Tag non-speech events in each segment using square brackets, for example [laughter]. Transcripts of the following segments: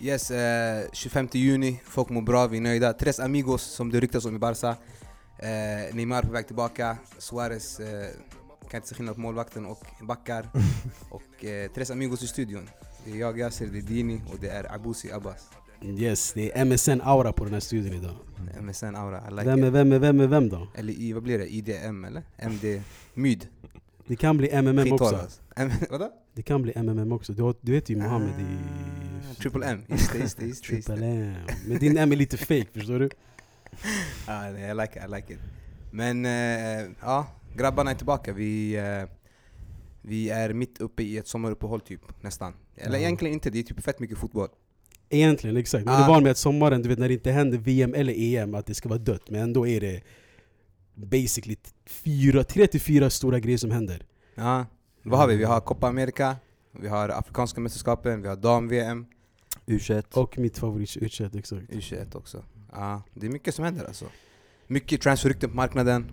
Yes, eh, 25 juni, folk mår bra, vi är nöjda. Tres amigos som det ryktas om i Barca. Eh, Neymar på väg tillbaka, Suarez eh, kan inte se skillnad på målvakten och backar. [laughs] och eh, Tres amigos i studion. Det är jag, Yasser, det är Dini och det är Abusi Abbas. Yes, det är MSN-aura på den här studion idag. MSN Aura, I like Vem är vem är vem är vem då? Eller i, vad blir det? IDM eller? MD? Myd? Det kan bli MMM också. M- [laughs] Vadå? Det kan bli MMM också. Du, du vet ju Mohammed i... Ah, Triple M, just det, just det, just det. Triple. M. Men din M är lite fake, förstår du? [laughs] Ah, nej, I like it, I like it. Men eh, ja, grabbarna är tillbaka. Vi, eh, vi är mitt uppe i ett sommaruppehåll typ, nästan. Eller egentligen inte, det är typ fett mycket fotboll. Egentligen, exakt. Man är Ah. van med att sommaren, du vet när det inte händer VM eller EM, att det ska vara dött. Men ändå är det basically fyra, tre till fyra stora grejer som händer. Ja. Vad har vi? Vi har Copa America, vi har Afrikanska mästerskapen, vi har dam-VM, U21. Och mitt favorit u exakt. U21 också. Ja, det är mycket som händer alltså. Mycket transferrykten på marknaden.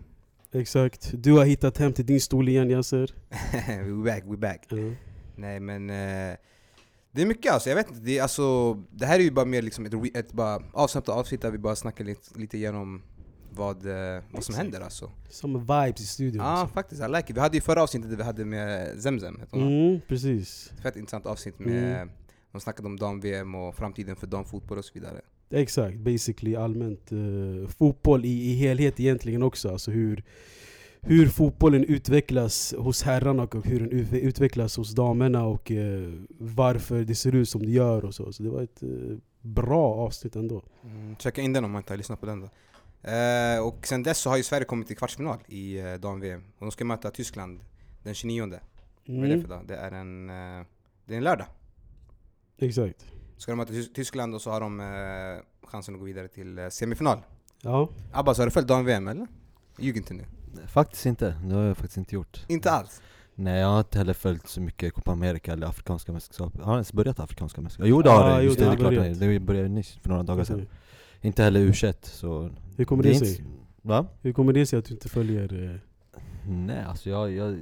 Exakt. Du har hittat hem till din stol igen Yasser. [laughs] we back, we back. Ja. Nej men eh, det är mycket alltså, jag vet inte. Det, är, alltså, det här är ju bara mer liksom ett, ett bara avsnäppt avsnitt där vi bara snackar lite, lite igenom vad, eh, vad som händer alltså. Som vibes i studion. Ja alltså. faktiskt, I like it. Vi hade ju förra avsnittet där vi hade med Zemzem, hon va? Mm, precis. Fett intressant avsnitt med, Mm. de snackade om dam-VM och framtiden för damfotboll och så vidare. Exakt, basically allmänt eh, fotboll i, i helhet egentligen också. Alltså hur, hur fotbollen utvecklas hos herrarna och hur den ut, utvecklas hos damerna och eh, varför det ser ut som det gör och så. Så det var ett eh, bra avsnitt ändå. Mm, checka in den om man inte har lyssnat på den då. Eh, och sen dess så har ju Sverige kommit till kvartsfinal i eh, dam-VM. Och de ska möta Tyskland den 29. Vad är det Mm, för dag? Det är en, eh, det är en lördag. exakt. Ska de möta Tys- Tyskland och så har de eh, chansen att gå vidare till eh, semifinal. Ja. Abbas, har du följt dam-VM eller? Ljug inte nu. Faktiskt inte, det har jag faktiskt inte gjort. Inte alls? Nej jag har inte heller följt så mycket Copa America eller Afrikanska mästerskap. Har ens börjat Afrikanska mästerskap? Jo det har det, jo, just det det, det är klart börjat. det Det började nyss, för några dagar sedan. Inte heller U21 så... Hur kommer det inte- sig? Va? Hur kommer det sig att du inte följer... Eh, Nej alltså jag, jag,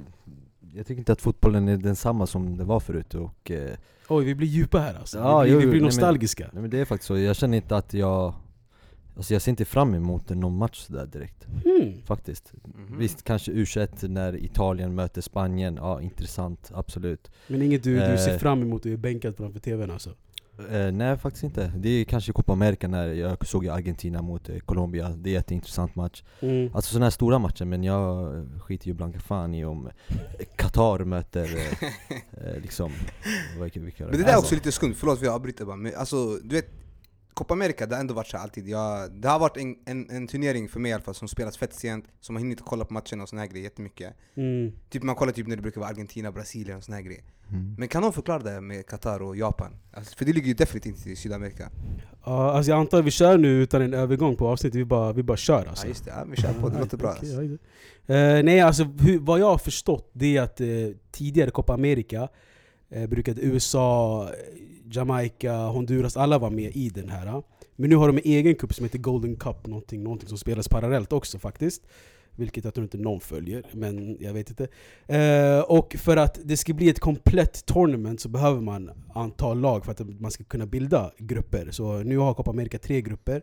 jag tycker inte att fotbollen är densamma som det var förut och... Eh, Oj, vi blir djupa här alltså. Ja, vi blir, jo, vi jo, blir nej, men- nostalgiska. nej men det är faktiskt så, jag känner inte att jag... Alltså jag ser inte fram emot någon match där direkt, Hmm. faktiskt. Mhm. Visst, kanske U21 när Italien möter Spanien, ja intressant, absolut. Men inget du, du ser Eh. fram emot och är bänkad framför tvn alltså? Eh, nej faktiskt inte. Det är kanske Copa America när jag såg Argentina mot eh, Colombia, det är en jätteintressant match. Mm. Alltså sådana här stora matcher, men jag eh, skiter ju blanka fan i om eh, Qatar möter eh, [laughs] eh, liksom, vilka, vilka Men det där är Alltså, också lite skumt, förlåt för jag avbryter bara. Men alltså, du vet, Copa America, det har ändå varit så alltid. Jag, det har varit en, en, en turnering för mig i alla fall som spelas fett sent, som har hunnit kolla på matcherna och såna här grejer jättemycket. Mm. Typ man kollar typ när det brukar vara Argentina, Brasilien och såna här grejer. Mm. Men kan någon förklara det här med Qatar och Japan? Alltså, för det ligger ju definitivt inte i Sydamerika. Ja, alltså jag antar att vi kör nu utan en övergång på avsnittet, vi bara, vi bara kör alltså. Ja just det, ja, vi kör på, det låter bra. Alltså. ja, ja. Eh, nej alltså hur, vad jag har förstått det är att eh, tidigare Copa America eh, brukade USA, Jamaica, Honduras, alla var med i den här. Men nu har de en egen cup som heter Golden Cup, någonting, någonting som spelas parallellt också faktiskt. Vilket jag tror inte någon följer, men jag vet inte. Eh, och för att det ska bli ett komplett tournament så behöver man antal lag för att man ska kunna bilda grupper. Så nu har Copa America tre grupper.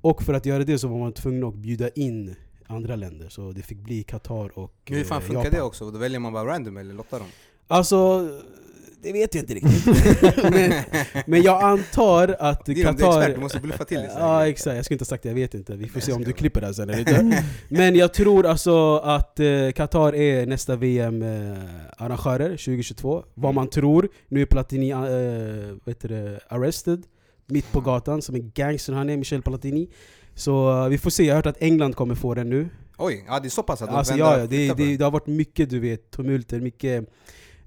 Och för att göra det så var man tvungen att bjuda in andra länder. Så det fick bli Qatar och Men hur fan eh, funkar Japan. det också? Då väljer man bara random eller lottar dem? Alltså, det vet jag inte riktigt. [laughs] men, men jag antar att Det är du är Qatar... expert, du måste bluffa till det. Ja exakt, jag skulle inte ha sagt det, jag vet inte. Vi får se om du klipper det här sen eller inte. Men jag tror alltså att eh, Qatar är nästa VM-arrangörer 2022. Vad man tror. Nu är Platini eh, vet du, det, arrested, mitt på gatan, som en gangster han är, Michel Platini. Så eh, vi får se, jag har hört att England kommer få den nu. Oj, ja det är så pass att de Alltså, vänder ja, det, det, det har varit mycket du vet, tumulter, mycket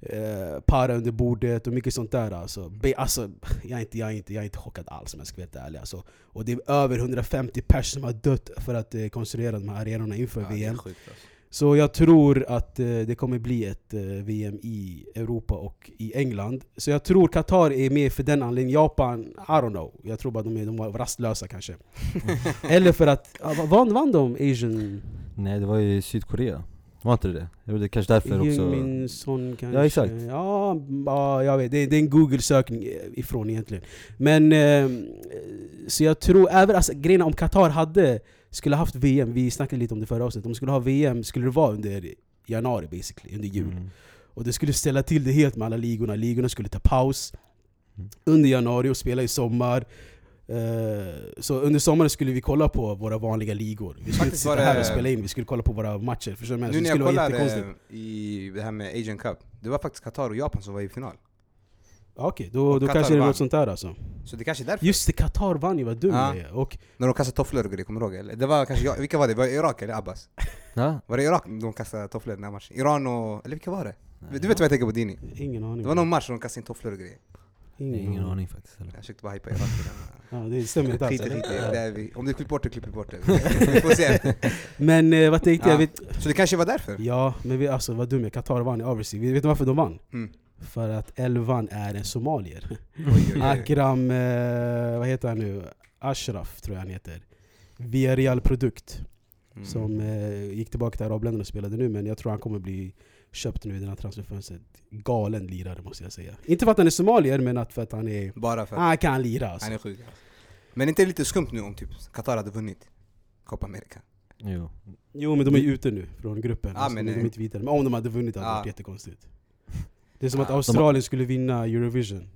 eh, para under bordet och mycket sånt där alltså. Be, alltså jag, är inte, jag, är inte, jag är inte chockad alls om jag ska vara helt ärlig alltså. Och det är över 150 personer som har dött för att eh, konstruera de här arenorna inför Ja, VM. sjukt, alltså. Så jag tror att eh, det kommer bli ett eh, VM i Europa och i England. Så jag tror Qatar är med för den anledningen. Japan, I don't know. Jag tror bara de, är, de var rastlösa kanske. [laughs] Eller för att, ja, vann, vann de Asian? Nej det var ju Sydkorea, var inte det det? Det är kanske därför också Heung-Min Son kanske? Ja, exakt. Ja, ja jag vet. Det, det är en Google-sökning ifrån egentligen. Men, eh, så jag tror, även alltså, grejen om Qatar hade, skulle haft VM, vi snackade lite om det förra avsnittet, om de skulle ha VM skulle det vara under januari basically, under jul. Mm. Och det skulle ställa till det helt med alla ligorna, ligorna skulle ta paus Mm. under januari och spela i sommar. Eh, så under sommaren skulle vi kolla på våra vanliga ligor. Vi skulle inte Faktiskt sitta här och spela in, vi skulle kolla på våra matcher. Förstår du Nu när jag skulle vara kollade jättekonstigt. i det här med Asian Cup, det var faktiskt Qatar och Japan som var i final. Okej, då, Och då Qatar kanske det är något sånt där alltså. Så det kanske är därför. Just det, Qatar vann ju, vad dum Ja. jag är. Och När de kastade tofflor och grejer, kommer du ihåg? Eller? Det var kanske, jag- vilka var det? Var det Irak eller Abbas? Ja? Var det Irak de kastade tofflor den här matchen? Iran och... Eller vilka var det? Du vet vad jag tänker på Dini? ingen aning. Det var någon match där de kastade in tofflor och grejer. Ingen, Ingen aning faktiskt heller. Jag försökte bara hypa i den. Ja, det stämmer inte alls. Skit i, skit i. eller? Det är vi. Om du klipper bort det, klipper bort det. Vi får se. [laughs] Men eh, vad tänkte Ja. jag? Vet, Så det kanske var därför? ja, men vi, alltså vad dum jag. Qatar vann obviously. Vet vet du varför de vann? Mm. För att elvan är en somalier. Oj, oj, oj. [laughs] Akram, eh, vad heter han nu? Ashraf tror jag han heter. Villarreal produkt. Mm. Som eh, gick tillbaka till arabländerna och spelade nu, men jag tror han kommer bli köpt nu i den här transferfönstret. Galen lirare måste jag säga. Inte för att han är somalier, men att för att han är... Bara för att Han kan lira alltså. han är sjuk. Men inte lite skumt nu om typ Qatar hade vunnit Copa America? Jo. Jo men de är ju ute nu från gruppen. Ja, alltså, men, de är inte vidare. Men om de hade vunnit hade det Ja. varit jättekonstigt. Det är som att de- Australien skulle vinna Eurovision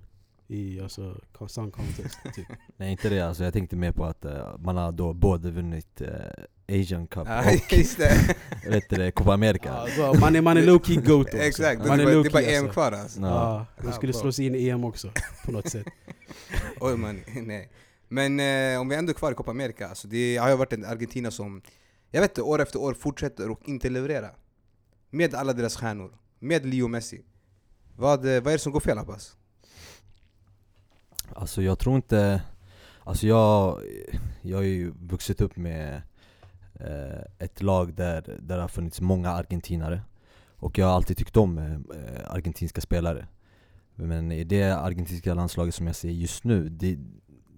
i alltså, Song Contest. Typ. [laughs] Nej inte det alltså, jag tänkte mer på att eh, man har då både vunnit eh, Asian Cup Ja, och [laughs] det. [laughs] vet du, det, Copa America. Ja, så man är, man är low key goat också. Exakt, det man är är bara, low det är bara EM alltså. kvar alltså. Ja. Ja, de skulle slå sig in i EM också på något sätt. Oj man, nej. Men eh, om vi ändå är kvar i Copa America, alltså det har ju varit en Argentina som, jag vet inte, år efter år fortsätter och inte leverera. Med alla deras stjärnor. Med Leo Messi. Vad, eh, vad är det som går fel Abbas? Alltså jag tror inte, alltså jag, jag har ju vuxit upp med eh, ett lag där, där det har funnits många argentinare. Och jag har alltid tyckt om eh, argentinska spelare. Men i det argentinska landslaget som jag ser just nu, det,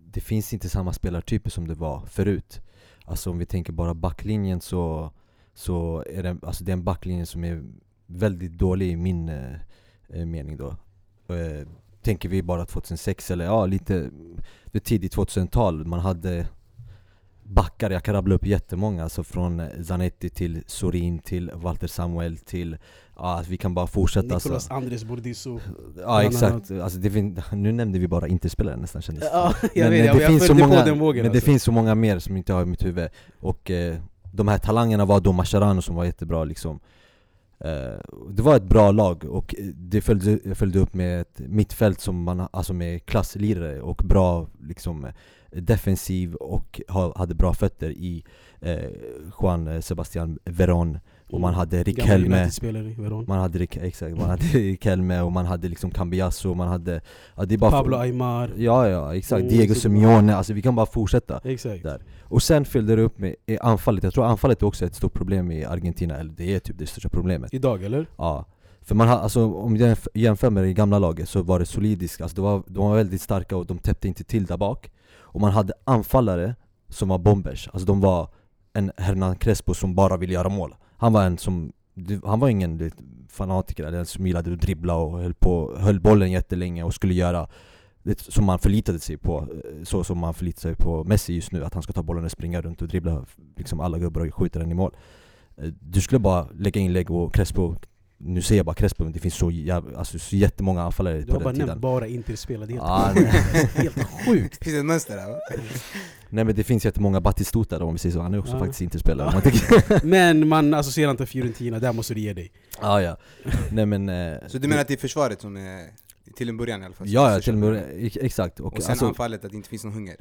det finns inte samma spelartyper som det var förut. Alltså om vi tänker bara backlinjen så, så är det, alltså det är en backlinje som är väldigt dålig i min eh, eh mening då. Eh, Tänker vi bara 2006 eller ja, lite det tidigt 2000-tal, man hade backar, jag kan rabbla upp jättemånga, alltså från Zanetti till Sorin till Walter Samuel till, ja vi kan bara fortsätta Nicolas alltså. Andres Bordisso. Ja exakt, alltså, det fin- nu nämnde vi bara interspelare nästan kändes det Ja, jag men vet, det jag finns så många, Men det alltså. finns så många mer som inte har i mitt huvud Och eh, de här talangerna var då Mascherano som var jättebra liksom Eh, det var ett bra lag och det följde, följde upp med ett mittfält som man, alltså med klasslirare och bra liksom defensiv och hade bra fötter i eh, Juan Sebastian Veron och man hade United-spelare, Veron. man hade, Rick- exakt, man hade [laughs] Riquelme och man hade liksom Cambiasso, man hade... Ja, det är bara Pablo Aymar. Ja ja, exakt, Mm, Diego Simeone, alltså vi kan bara fortsätta Exakt. där. Och sen fyllde det upp med anfallet, jag tror anfallet är också ett stort problem i Argentina, eller det är typ det största problemet Idag eller? Ja För man har, alltså om jag jämf- jämför med det gamla laget så var det solidiskt, alltså det var, de var väldigt starka och de täppte inte till där bak Och man hade anfallare som var bombers, alltså de var en Hernan Crespo som bara ville göra mål han var en som, han var ingen vet, fanatiker eller en som gillade att dribbla och höll, på, höll bollen jättelänge och skulle göra det som man förlitade sig på, eh, så som man förlitar sig på Messi just nu, att han ska ta bollen och springa runt och dribbla liksom alla gubbar och skjuta den i mål. Eh, du skulle bara lägga inlägg och Crespo, nu säger jag bara Crespo men det finns så, jäv, alltså, så jättemånga anfallare Du på har bara den nämnt tiden bara Inter-spelare, det är Ah, helt sjukt. Helt sjukt! Finns det ett mönster där va? Nej men det finns jättemånga Batistuta då om vi säger så, han är också Ja. faktiskt inte spelare om man [laughs] tänker Men man associerar inte Fiorentina, där måste du ge dig. ah, ja. Nej men eh, Så du menar att det är försvaret som är, till en början i alla fall? Ja, ja till med, ex- exakt och, Och sen alltså, anfallet, att det inte finns någon hunger?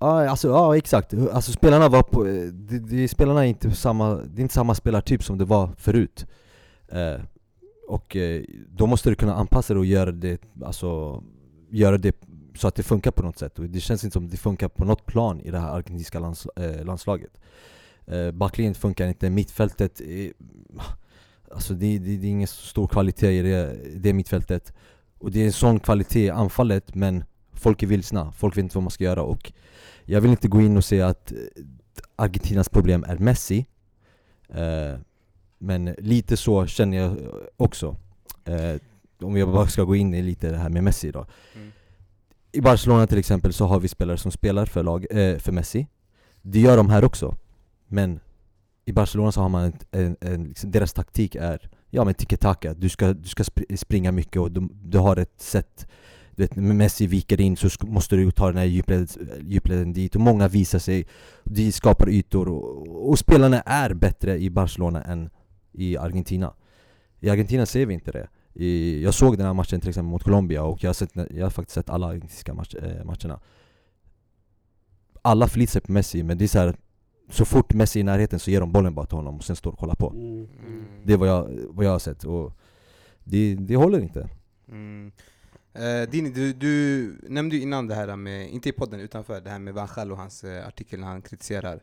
Ja, alltså, ja exakt, alltså spelarna var på, de, de, spelarna är inte samma, det är inte samma spelartyp som det var förut eh, Och eh, då måste du kunna anpassa det och göra det, alltså, göra det så att det funkar på något sätt. Och det känns inte som det funkar på något plan i det här argentinska lands, eh, landslaget. Eh, Backlinjen funkar inte, mittfältet är, Alltså det, det, det är ingen stor kvalitet i det, det mittfältet. Och det är en sån kvalitet i anfallet men folk är vilsna, folk vet inte vad man ska göra. Och jag vill inte gå in och säga att eh, Argentinas problem är Messi. Eh, men lite så känner jag också. Eh, om jag bara ska gå in i lite det här med Messi då. Mm. I Barcelona till exempel så har vi spelare som spelar för, lag, eh, för Messi Det gör de här också Men i Barcelona så har man en, en, en liksom, deras taktik är Ja men tiki-taka, du ska, du ska spr- springa mycket och du, du har ett sätt du vet, när Messi viker in så måste du ta den här djupleden dit och många visar sig De skapar ytor och, och spelarna är bättre i Barcelona än i Argentina I Argentina ser vi inte det i, Jag såg den här matchen till exempel mot Colombia och jag har, sett, jag har faktiskt sett alla argentinska match, eh, matcherna Alla förlitar sig på Messi men det är så här. Så fort Messi är i närheten så ger de bollen bara till honom och sen står och kollar på Mm. Det är vad jag, vad jag har sett och det, det håller inte Mm. Eh, Dini, du, du nämnde ju innan det här med, inte i podden utanför, det här med Van Gaal och hans eh, artikel när han kritiserar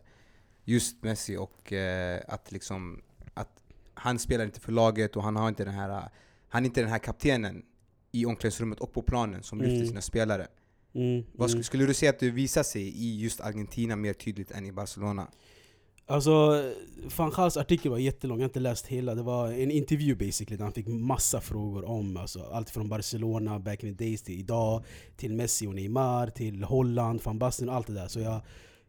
just Messi och eh, att liksom att han spelar inte för laget och han har inte den här han är inte den här kaptenen i omklädningsrummet och på planen som lyfter Mm. sina spelare. Mm. Vad Mm. sk- skulle du säga att det visar sig i just Argentina mer tydligt än i Barcelona? Alltså, van Gaals artikel var jättelång, jag har inte läst hela. Det var en intervju basically där han fick massa frågor om alltså, allt från Barcelona back in the days till idag, till Messi och Neymar, till Holland, van Basten och allt det där. Så jag,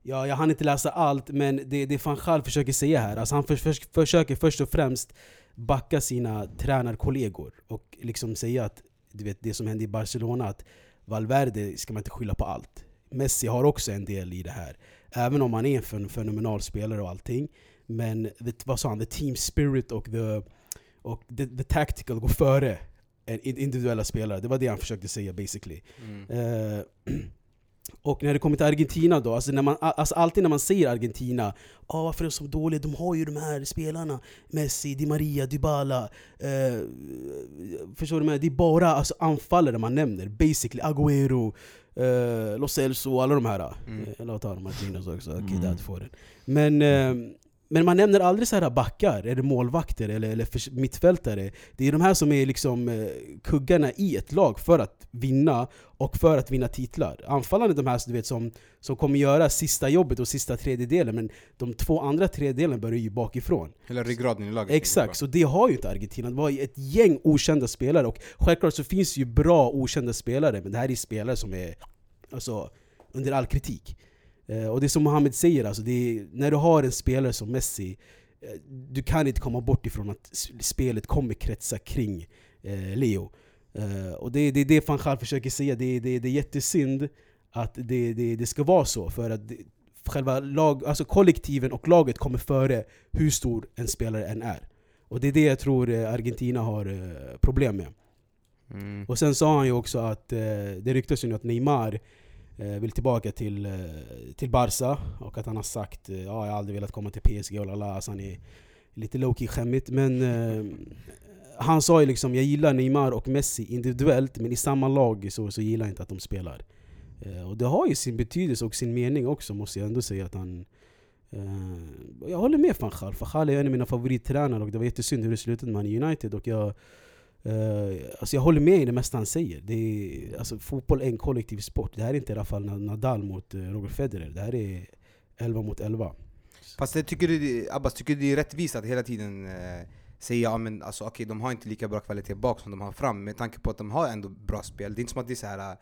jag, jag hann inte läsa allt, men det, det van Gaal försöker säga här, alltså han för, för, försöker först och främst backa sina tränarkollegor och liksom säga att du vet, det som hände i Barcelona, att Valverde ska man inte skylla på allt. Messi har också en del i det här. Även om han är en fen- fenomenal spelare och allting. Men vad sa han? The team spirit och the, och the, the tactical går före individuella spelare. Det var det han försökte säga basically. Mm. Eh, [clears throat] och när det kommer till Argentina då, alltså, när man, alltså alltid när man säger Argentina ah, Varför är de så dåliga? De har ju de här spelarna Messi, Di Maria, Dybala eh, Förstår du? Med? Det är bara alltså, anfallare man nämner Basically, Agüero, eh, Lo Celso och alla de här Mm. eh, ta Martinez också, Mm. där får den Men eh, men man nämner aldrig så här backar, eller målvakter eller, eller mittfältare. Det är de här som är liksom eh, kuggarna i ett lag för att vinna och för att vinna titlar. Anfallarna är de här du vet, som, som kommer göra sista jobbet och sista tredjedelen, men de två andra tredjedelen börjar ju bakifrån. Hela ryggraden i laget. Exakt, så det har ju inte Argentina. Det var ju ett gäng okända spelare, och självklart så finns ju bra okända spelare, men det här är spelare som är alltså, under all kritik. Eh, och det är som Mohamed säger, alltså, är, när du har en spelare som Messi, eh, du kan inte komma bort ifrån att spelet kommer kretsa kring eh, Leo. Och det det, är det van Gaal försöker säga, det, är- det, det är jättesynd att det, det, det ska vara så, för att det, själva lag, alltså kollektiven och laget kommer före hur stor en spelare än är. Och det är det jag tror Argentina har problem med. Mm. Och sen sa han ju också att det ryktas ju nu att Neymar Eh, vill tillbaka till, eh, till Barca och att han har sagt eh, ja, jag har aldrig velat komma till PSG och lala, alltså han är lite low-key skämmigt men eh, han sa ju liksom jag gillar Neymar och Messi individuellt men i samma lag så, så gillar jag inte att de spelar. Eh, och det har ju sin betydelse och sin mening också måste jag ändå säga att han eh, jag håller med van Gaal, van Gaal är en av mina favorittränare och det var jättesynd hur det slutade med Man United och jag Uh, alltså jag håller med i det mesta han säger. Det är, alltså, fotboll är en kollektiv sport. Det här är inte i alla fall Nadal mot eh, Roger Federer. Det här är 11 mot 11. Fast det tycker du, Abbas, tycker du det är rättvist att hela tiden eh, säga ja, men alltså, okay, de har inte lika bra kvalitet bak som de har fram med tanke på att de har ändå bra spel. Det är inte som att det är så här, eh,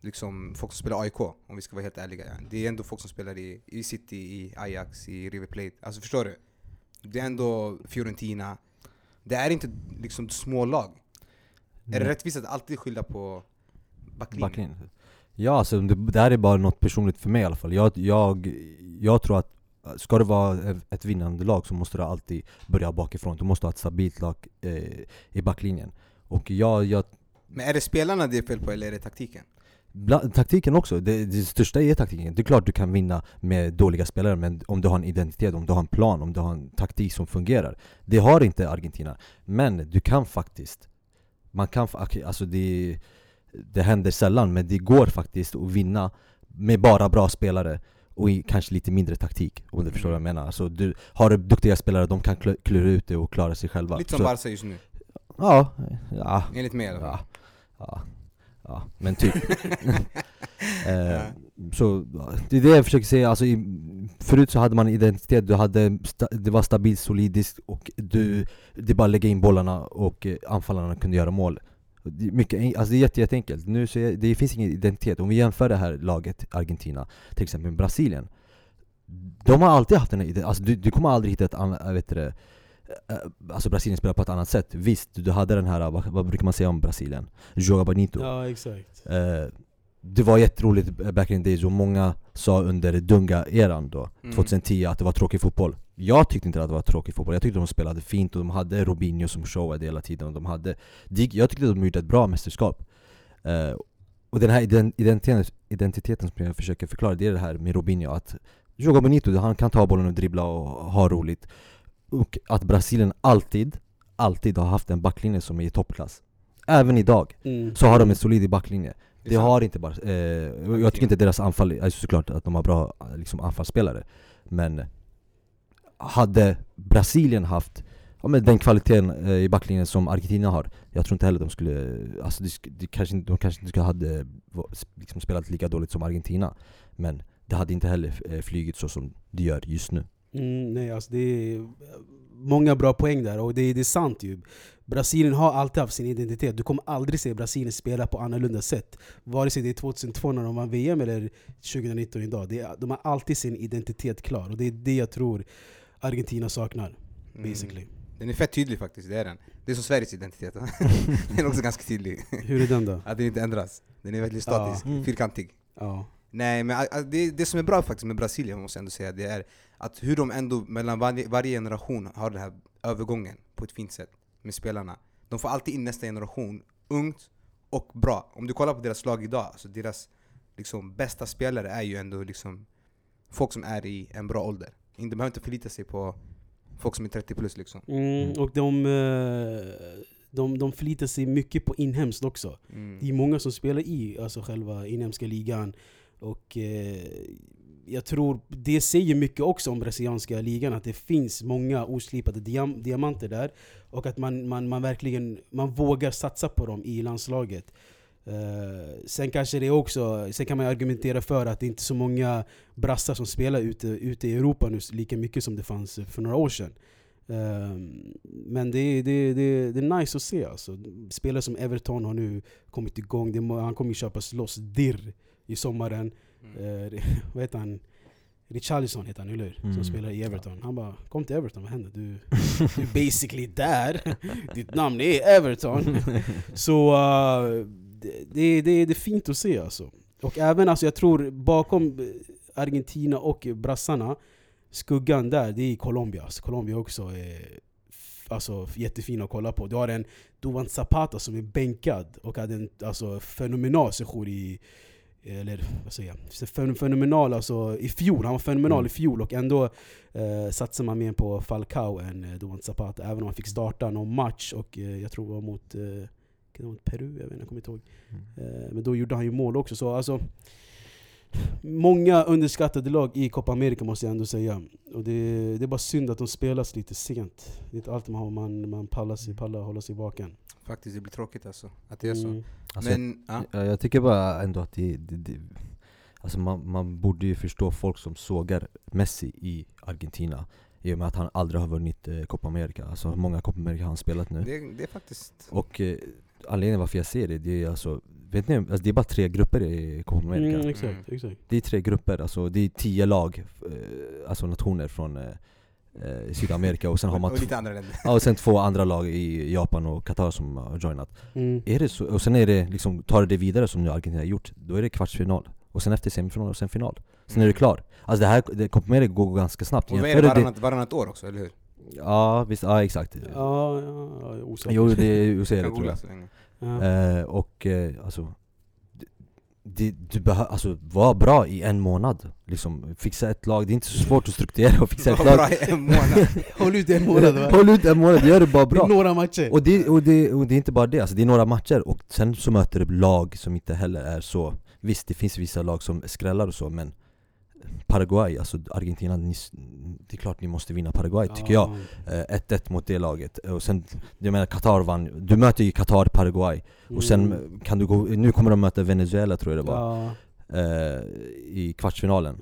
liksom, folk som spelar AIK, om vi ska vara helt ärliga. Ja. Det är ändå folk som spelar i, i City, i Ajax, i River Plate. Alltså förstår du? Det är ändå Fiorentina. Det är inte liksom små lag. Är det rättvist att alltid skylla på backlinjen? Backlinjen. Ja alltså det, det här är bara något personligt för mig i alla fall. Jag, jag, jag tror att ska det vara ett- ett vinnande lag så måste du alltid börja bakifrån. Du måste ha ett stabilt lag eh, i backlinjen. Och jag, jag Men är det spelarna det är fel på eller är det taktiken? Taktiken också, det, det största är taktiken. Det är klart du kan vinna med dåliga spelare, men om du har en identitet, om du har en plan, om du har en taktik som fungerar. Det har inte Argentina. Men du kan faktiskt, man kan, alltså det, det händer sällan, men det går faktiskt att vinna med bara bra spelare och i, kanske lite mindre taktik, om du förstår vad jag menar. Alltså du, har du duktiga spelare, de kan kl- klura ut det och klara sig själva. Lite som Barca just nu, Ja, ja, enligt mig i ja, ja. Ja, men typ. [laughs] eh, så det är det jag försöker säga, alltså, i, förut så hade man identitet, du hade, det var stabilt, solidiskt och du, det är bara att lägga in bollarna och eh, anfallarna kunde göra mål. Det är, mycket, alltså det är jätte, jätteenkelt, nu så är, det finns ingen identitet. Om vi jämför det här laget, Argentina, till exempel med Brasilien De har alltid haft en identitet, alltså du, du kommer aldrig hitta ett annat, vet det, eh, Alltså Brasilien spelar på ett annat sätt, visst du hade den här, vad, vad brukar man säga om Brasilien? Joga Bonito Ja exakt. Eh, det var jätteroligt back in the days och många sa under Dunga-eran då, Mm. 2010 att det var tråkig fotboll Jag tyckte inte att det var tråkig fotboll, jag tyckte de spelade fint och de hade Robinho som showade hela tiden och de hade de- Jag tyckte de gjorde ett bra mästerskap Eh, Och den här ident- identiteten, identiteten som jag försöker förklara, det är det här med Robinho att Joga Bonito, han kan ta bollen och dribbla och ha roligt Och att Brasilien alltid, alltid har haft en backlinje som är i toppklass. Även idag Mm. så har de en solid backlinje. Det det har inte bara, eh, jag tycker inte deras anfall, alltså såklart att de har bra liksom, anfallsspelare. Men hade Brasilien haft ja, men den kvaliteten eh, i backlinjen som Argentina har Jag tror inte heller de skulle, alltså de, de, kanske, inte- de kanske inte skulle hade liksom, spelat lika dåligt som Argentina. Men det hade inte heller eh, flugit så som det gör just nu Mm, nej, alltså det är många bra poäng där, och det, det är sant ju. Brasilien har alltid haft sin identitet. Du kommer aldrig se Brasilien spela på annorlunda sätt. Vare sig det är 2002 när de vann VM eller 2019 idag. Det är, de har alltid sin identitet klar, och det är det jag tror Argentina saknar. Mm. Basically. Den är fett tydlig faktiskt, det är den. Det är som Sveriges identitet. [laughs] den är också ganska tydlig. Hur är den då? Att den inte ändras. Den är väldigt statisk, Ja. Mm. fyrkantig. Ja. Nej men det, det som är bra faktiskt med Brasilien måste jag ändå säga, det är att hur de ändå mellan varje, varje generation har den här övergången på ett fint sätt med spelarna. De får alltid in nästa generation, ungt och bra. Om du kollar på deras lag idag, alltså deras liksom, bästa spelare är ju ändå liksom folk som är i en bra ålder. De behöver inte förlita sig på folk som är 30 plus liksom. Mm, och de, eh, de, de förlitar sig mycket på inhemskt också. Mm. Det är många som spelar i alltså själva inhemska ligan. Och eh, jag tror det säger mycket också om brasilianska ligan, att det finns många oslipade diam diamanter där. Och att man, man, man verkligen man vågar satsa på dem i landslaget. Eh, sen kanske det också, sen kan man argumentera för att det inte är så många brassar som spelar ute, ute i Europa nu lika mycket som det fanns för några år sedan. Ehm, men det, är- det, det, det är nice att se alltså. Spelare som Everton har nu kommit igång, det, han kommer ju köpas loss dirr i sommaren. Mm. Eh, [laughs] vad heter han? Richarlison heter han, eller hur? Som Mm. spelar i Everton. Han bara 'Kom till Everton, vad händer? Du, [laughs] du är basically där, [laughs] ditt namn är Everton' Så uh, det, det, det, är fint att se alltså. Och även alltså, jag tror bakom eh, Argentina och brassarna, skuggan där, det är Colombia. Alltså, Colombia också är alltså, jättefin att kolla på. Du har en Duvan Zapata som är bänkad och hade en alltså, fenomenal session i eller vad säger jag? Fen- Fenomenal alltså i fjol, han var fenomenal Mm. i fjol och ändå eh, satsar man mer på Falcao än eh, Duvan Zapata Även om han fick starta någon match och eh, jag tror det var mot, eh, kan det mot Peru, jag, vet, jag kommer inte ihåg Eh, Men då gjorde han ju mål också, så alltså Många underskattade lag i Copa America måste jag ändå säga. Och det, det är bara synd att de spelas lite sent. Det är inte alltid man, man, man pallar, sig, pallar hålla sig vaken. Faktiskt, det blir tråkigt alltså. Att det är så. Mm. Alltså, Men, ja. Ja, jag tycker bara ändå att det, det, det Alltså man, man borde ju förstå folk som sågar Messi i Argentina I och med att han aldrig har vunnit eh, Copa America Alltså hur många Copa America har han spelat nu? det, det är faktiskt... Och eh, anledningen varför jag ser det, det är alltså Vet ni, alltså det är bara tre grupper i Copa America Mm, exakt, Mm. exakt. Det är tre grupper, alltså det är tio lag, eh, alltså nationer från eh, eh, Sydamerika och sen har man och två, lite andra länder. ja, och sen två andra lag i Japan och Qatar som har joinat Mm. är det så, och sen är det liksom, tar det vidare som nu Argentina har gjort, då är det kvartsfinal Och sen efter semifinal och sen final Sen är det klar Alltså det här, det, Copa America går ganska snabbt Och är det varannat, varannat år också, eller hur? Ja visst, ja exakt Ja, ja, ja, jag är osäker. Jo det är kan tror jag eh, Och eh, alltså det, det, Du behöver, alltså var bra i en månad liksom, Fixa ett lag, det är inte så svårt att strukturera och fixa ett lag bra i en månad. [laughs] Håll ut en månad va? Håll ut en månad, gör det bara Det bra Några matcher. och det, och, det, och det är inte bara det, alltså det är några matcher och sen så möter du lag som inte heller är så Visst det finns vissa lag som skrällar och så men Paraguay, alltså Argentina, ni, det är klart ni måste vinna Paraguay tycker jag. Eh, 1-1 mot det laget, och sen, jag menar Qatar vann, du möter ju Qatar, Paraguay Och sen Mm. kan du gå, nu kommer de möta Venezuela tror jag det var, eh, i kvartsfinalen.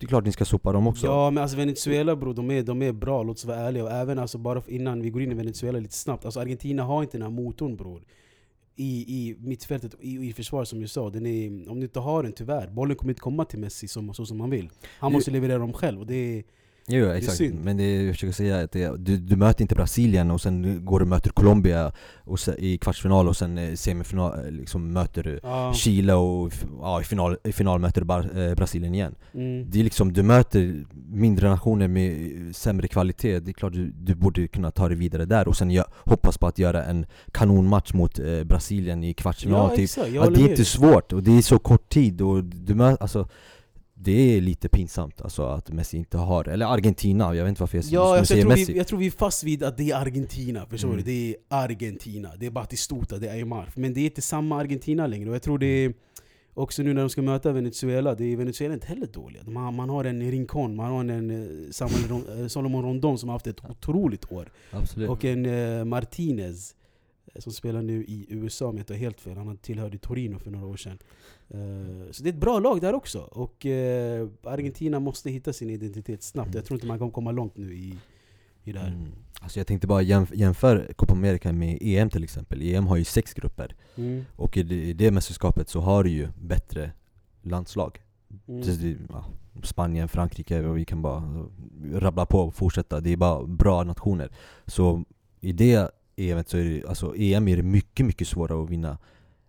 Det är klart ni ska sopa dem också. Ja men alltså Venezuela bror, de är, de är bra, låt oss vara ärliga. Och även alltså, bara innan vi går in i Venezuela lite snabbt, alltså Argentina har inte den här motorn bror. I, i mittfältet, i, i försvar som du sa, den är, om du inte har den tyvärr, bollen kommer inte komma till Messi som, så som man vill. Han måste leverera dem själv, och det är, Jo, exakt, synd. men det jag försöker säga är att det, du, du möter inte Brasilien och sen går du och möter Colombia och se, i kvartsfinal och sen eh, semifinal eh, liksom möter du ja, Chile och ja, i, final, i final möter du Bar, eh, Brasilien igen. Mm, Det är liksom, du möter mindre nationer med eh, sämre kvalitet, det är klart du, du borde kunna ta dig vidare där och sen gö- hoppas på att göra en kanonmatch mot eh, Brasilien i kvartsfinal ja typ. exakt, jag Ja, det är inte svårt och det är så kort tid och du mö- alltså det är lite pinsamt alltså att Messi inte har, eller Argentina, jag vet inte varför jag, Ja, alltså, jag, tror Messi. vi, jag tror vi är fast vid att det är Argentina, förstår Mm. du? Det är Argentina, det är Batistuta, det är Aymar. Men det är inte samma Argentina längre, och jag tror det är Också nu när de ska möta Venezuela, det är Venezuela inte heller dåliga. Har, Man har en Rincon, man har en eh, Samuel Ron- eh, Solomon Rondon som har haft ett otroligt år. Absolut. Och en eh, Martinez som spelar nu i USA om jag inte helt fel, han tillhörde Torino för några år sedan Eh, Så det är ett bra lag där också, och eh, Argentina måste hitta sin identitet snabbt Jag tror inte man kommer komma långt nu i, i det här mm. Alltså jag tänkte bara jämf- jämför Copa America med EM till exempel EM har ju sex grupper Mm. och i det, i det mästerskapet så har du ju bättre landslag Mm. Spanien, Frankrike, och vi kan bara rabbla på och fortsätta. Det är bara bra nationer. Så i det EMet så är det, alltså EM är det mycket, mycket svårare att vinna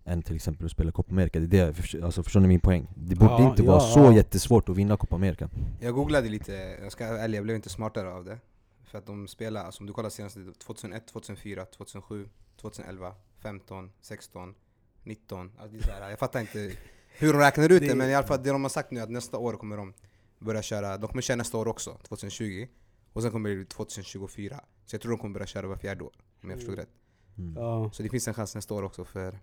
än till exempel att spela Copa America. Det är det, för- alltså förstår ni min poäng? Det borde Ja, inte ja, vara så ja. jättesvårt att vinna Copa America. Jag googlade lite, jag ska vara ärlig, jag blev inte smartare av det. För att de spelar, alltså om du kollar senast 2001, 2004, 2007, 2011, 15, 16, 19. Alltså det är så här, jag fattar inte hur de räknar ut det, Det- men i alla fall det de har sagt nu är att nästa år kommer de börja köra, de kommer köra nästa år också, 2020. Och sen kommer det bli 2024. Så jag tror de kommer börja köra var fjärde år, om jag förstod Mm. rätt. Mm. Ja. Så det finns en chans nästa år också för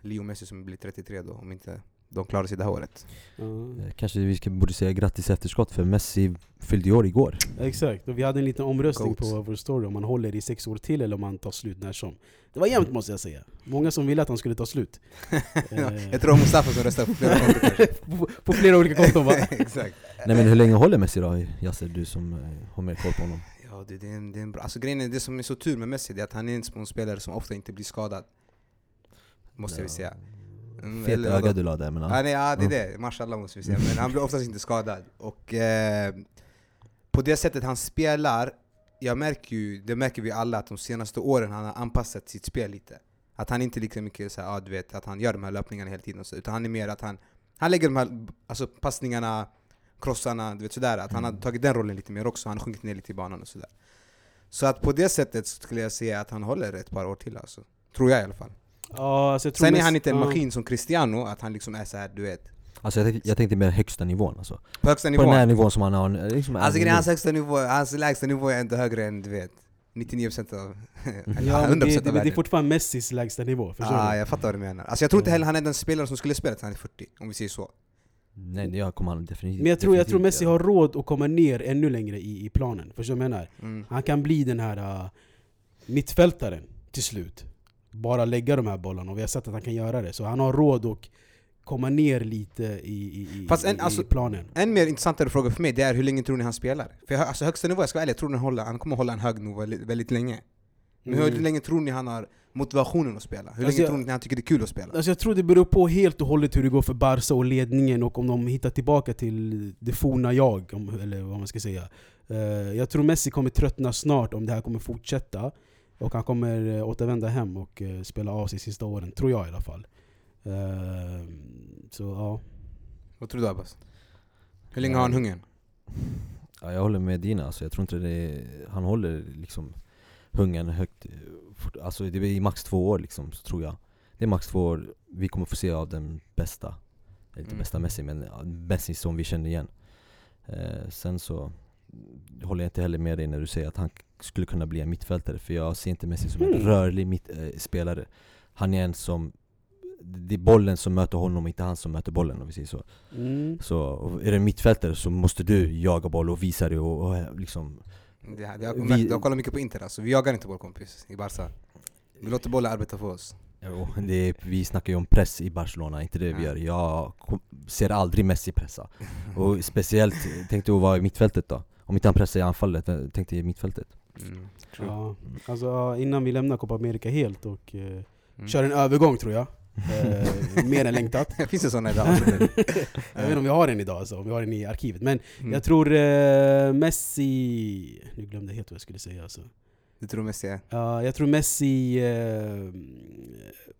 Leo Messi som blir 33 då, om inte de klarar sig det här året. Eh, Kanske vi ska, borde säga grattis efterskott för Messi fyllde år igår. Exakt, och vi hade en liten omröstning Goat. på vår story om man håller i sex år till eller om man tar slut när som. Det var jämnt måste jag säga. Många som ville att han skulle ta slut. [laughs] Jag tror Mustafa som röstade på flera konton [laughs] på, på flera olika konton va? [laughs] Exakt. Nej men hur länge håller Messi då Yasser, du som eh, har mer koll på honom? Ja, det, det, är en, det är en bra... Alltså grejen är, det som är så tur med Messi det är att han är en sån spelare som ofta inte blir skadad. Måste vi säga. Mm, Fet öga du la där men Ja, ja. nej, ja, det är det. Mashallah måste vi säga. Men han blir oftast inte skadad. Och eh, på det sättet han spelar, jag märker ju, det märker vi alla, att de senaste åren han har anpassat sitt spel lite. Att han inte lika mycket så här, ja, du vet, att han gör de här löpningarna hela tiden, och så, utan han är mer att han, han lägger de här alltså, passningarna, krossarna, du vet sådär. Att han har Mm. tagit den rollen lite mer också, han har sjunkit ner lite i banan och sådär. Så att på det sättet skulle jag säga att han håller ett par år till alltså. Tror jag i alla fall. Ja, alltså jag tror Sen är han inte en ja. maskin som Cristiano, att han liksom är så här, du vet. Alltså jag tänkte, jag tänkte mer högsta nivån alltså. På högsta På nivån. den här nivån som han har liksom, Alltså är grejen hans högsta nivå, hans lägsta nivå är inte högre än du vet 99% av... [laughs] Ja, men 100% det, det, av men det är världen. fortfarande Messis lägsta nivå, förstår Ah, du? jag fattar vad du menar. Alltså jag tror inte Ja. heller han är den spelare som skulle spela till han är 40, om vi säger så. Nej det kommer han definitivt Men jag tror, jag tror Messi har råd att komma ner ännu längre i, i planen, förstår du vad jag menar? Mm. Han kan bli den här uh, mittfältaren till slut. Bara lägga de här bollarna, och vi har sett att han kan göra det. Så han har råd att komma ner lite i, i, i, Fast en- i, alltså- planen. En mer intressantare fråga för mig det är hur länge tror ni han spelar? För jag, alltså högsta nivå, jag ska vara ärlig, jag tror han, håller, han kommer hålla en hög nivå väldigt, väldigt länge. Men hur Mm. länge tror ni han har motivationen att spela? Hur Alltså länge jag- tror ni han tycker det är kul att spela? Alltså jag tror det beror på helt och hållet hur det går för Barca och ledningen och om de hittar tillbaka till det forna jag, om, eller vad man ska säga. Eh, jag tror Messi kommer tröttna snart om det här kommer fortsätta. Och han kommer uh, återvända hem och eh, spela av sig sista åren, tror jag i alla fall. Eh, så ja. Vad tror du Abbas? Hur länge har han hungern? Ja, jag håller med Dina, alltså, jag tror inte det är, han håller liksom hungern högt. eh, Alltså det är i max två år liksom, så tror jag. Det är max två år vi kommer få se av den bästa, eller inte Mm. bästa Messi men Messi som vi känner igen. Eh, sen så håller jag inte heller med dig när du säger att han skulle kunna bli en mittfältare, för jag ser inte Messi som en Mm. rörlig mitt, eh, spelare. Han är en som det är bollen som möter honom, inte han som möter bollen om vi säger så Mm. Så är det en mittfältare så måste du jaga boll och visa det och, och liksom Det, det, jag, Vi- vi, jag kollar mycket på Inter alltså, vi jagar inte vår kompis i Barca Vi låter bollen arbeta för oss Jo, det är, vi snackar ju om press i Barcelona, inte det vi Ja. gör Jag ser aldrig Messi pressa Och speciellt, tänkte du vara i mittfältet då? Om inte han pressar i anfallet, eh, tänkte i mittfältet mm. Ja, alltså innan vi lämnar Copa America helt och eh, Mm. kör en övergång tror jag. Eh, mer än längtat. [laughs] Finns det såna idag? [laughs] jag vet inte om vi har den idag, alltså, om vi har den i arkivet. Men Mm. jag tror eh, Messi... Nu glömde jag helt vad jag skulle säga. Alltså. Du tror Messi är? Ja, jag tror Messi uh,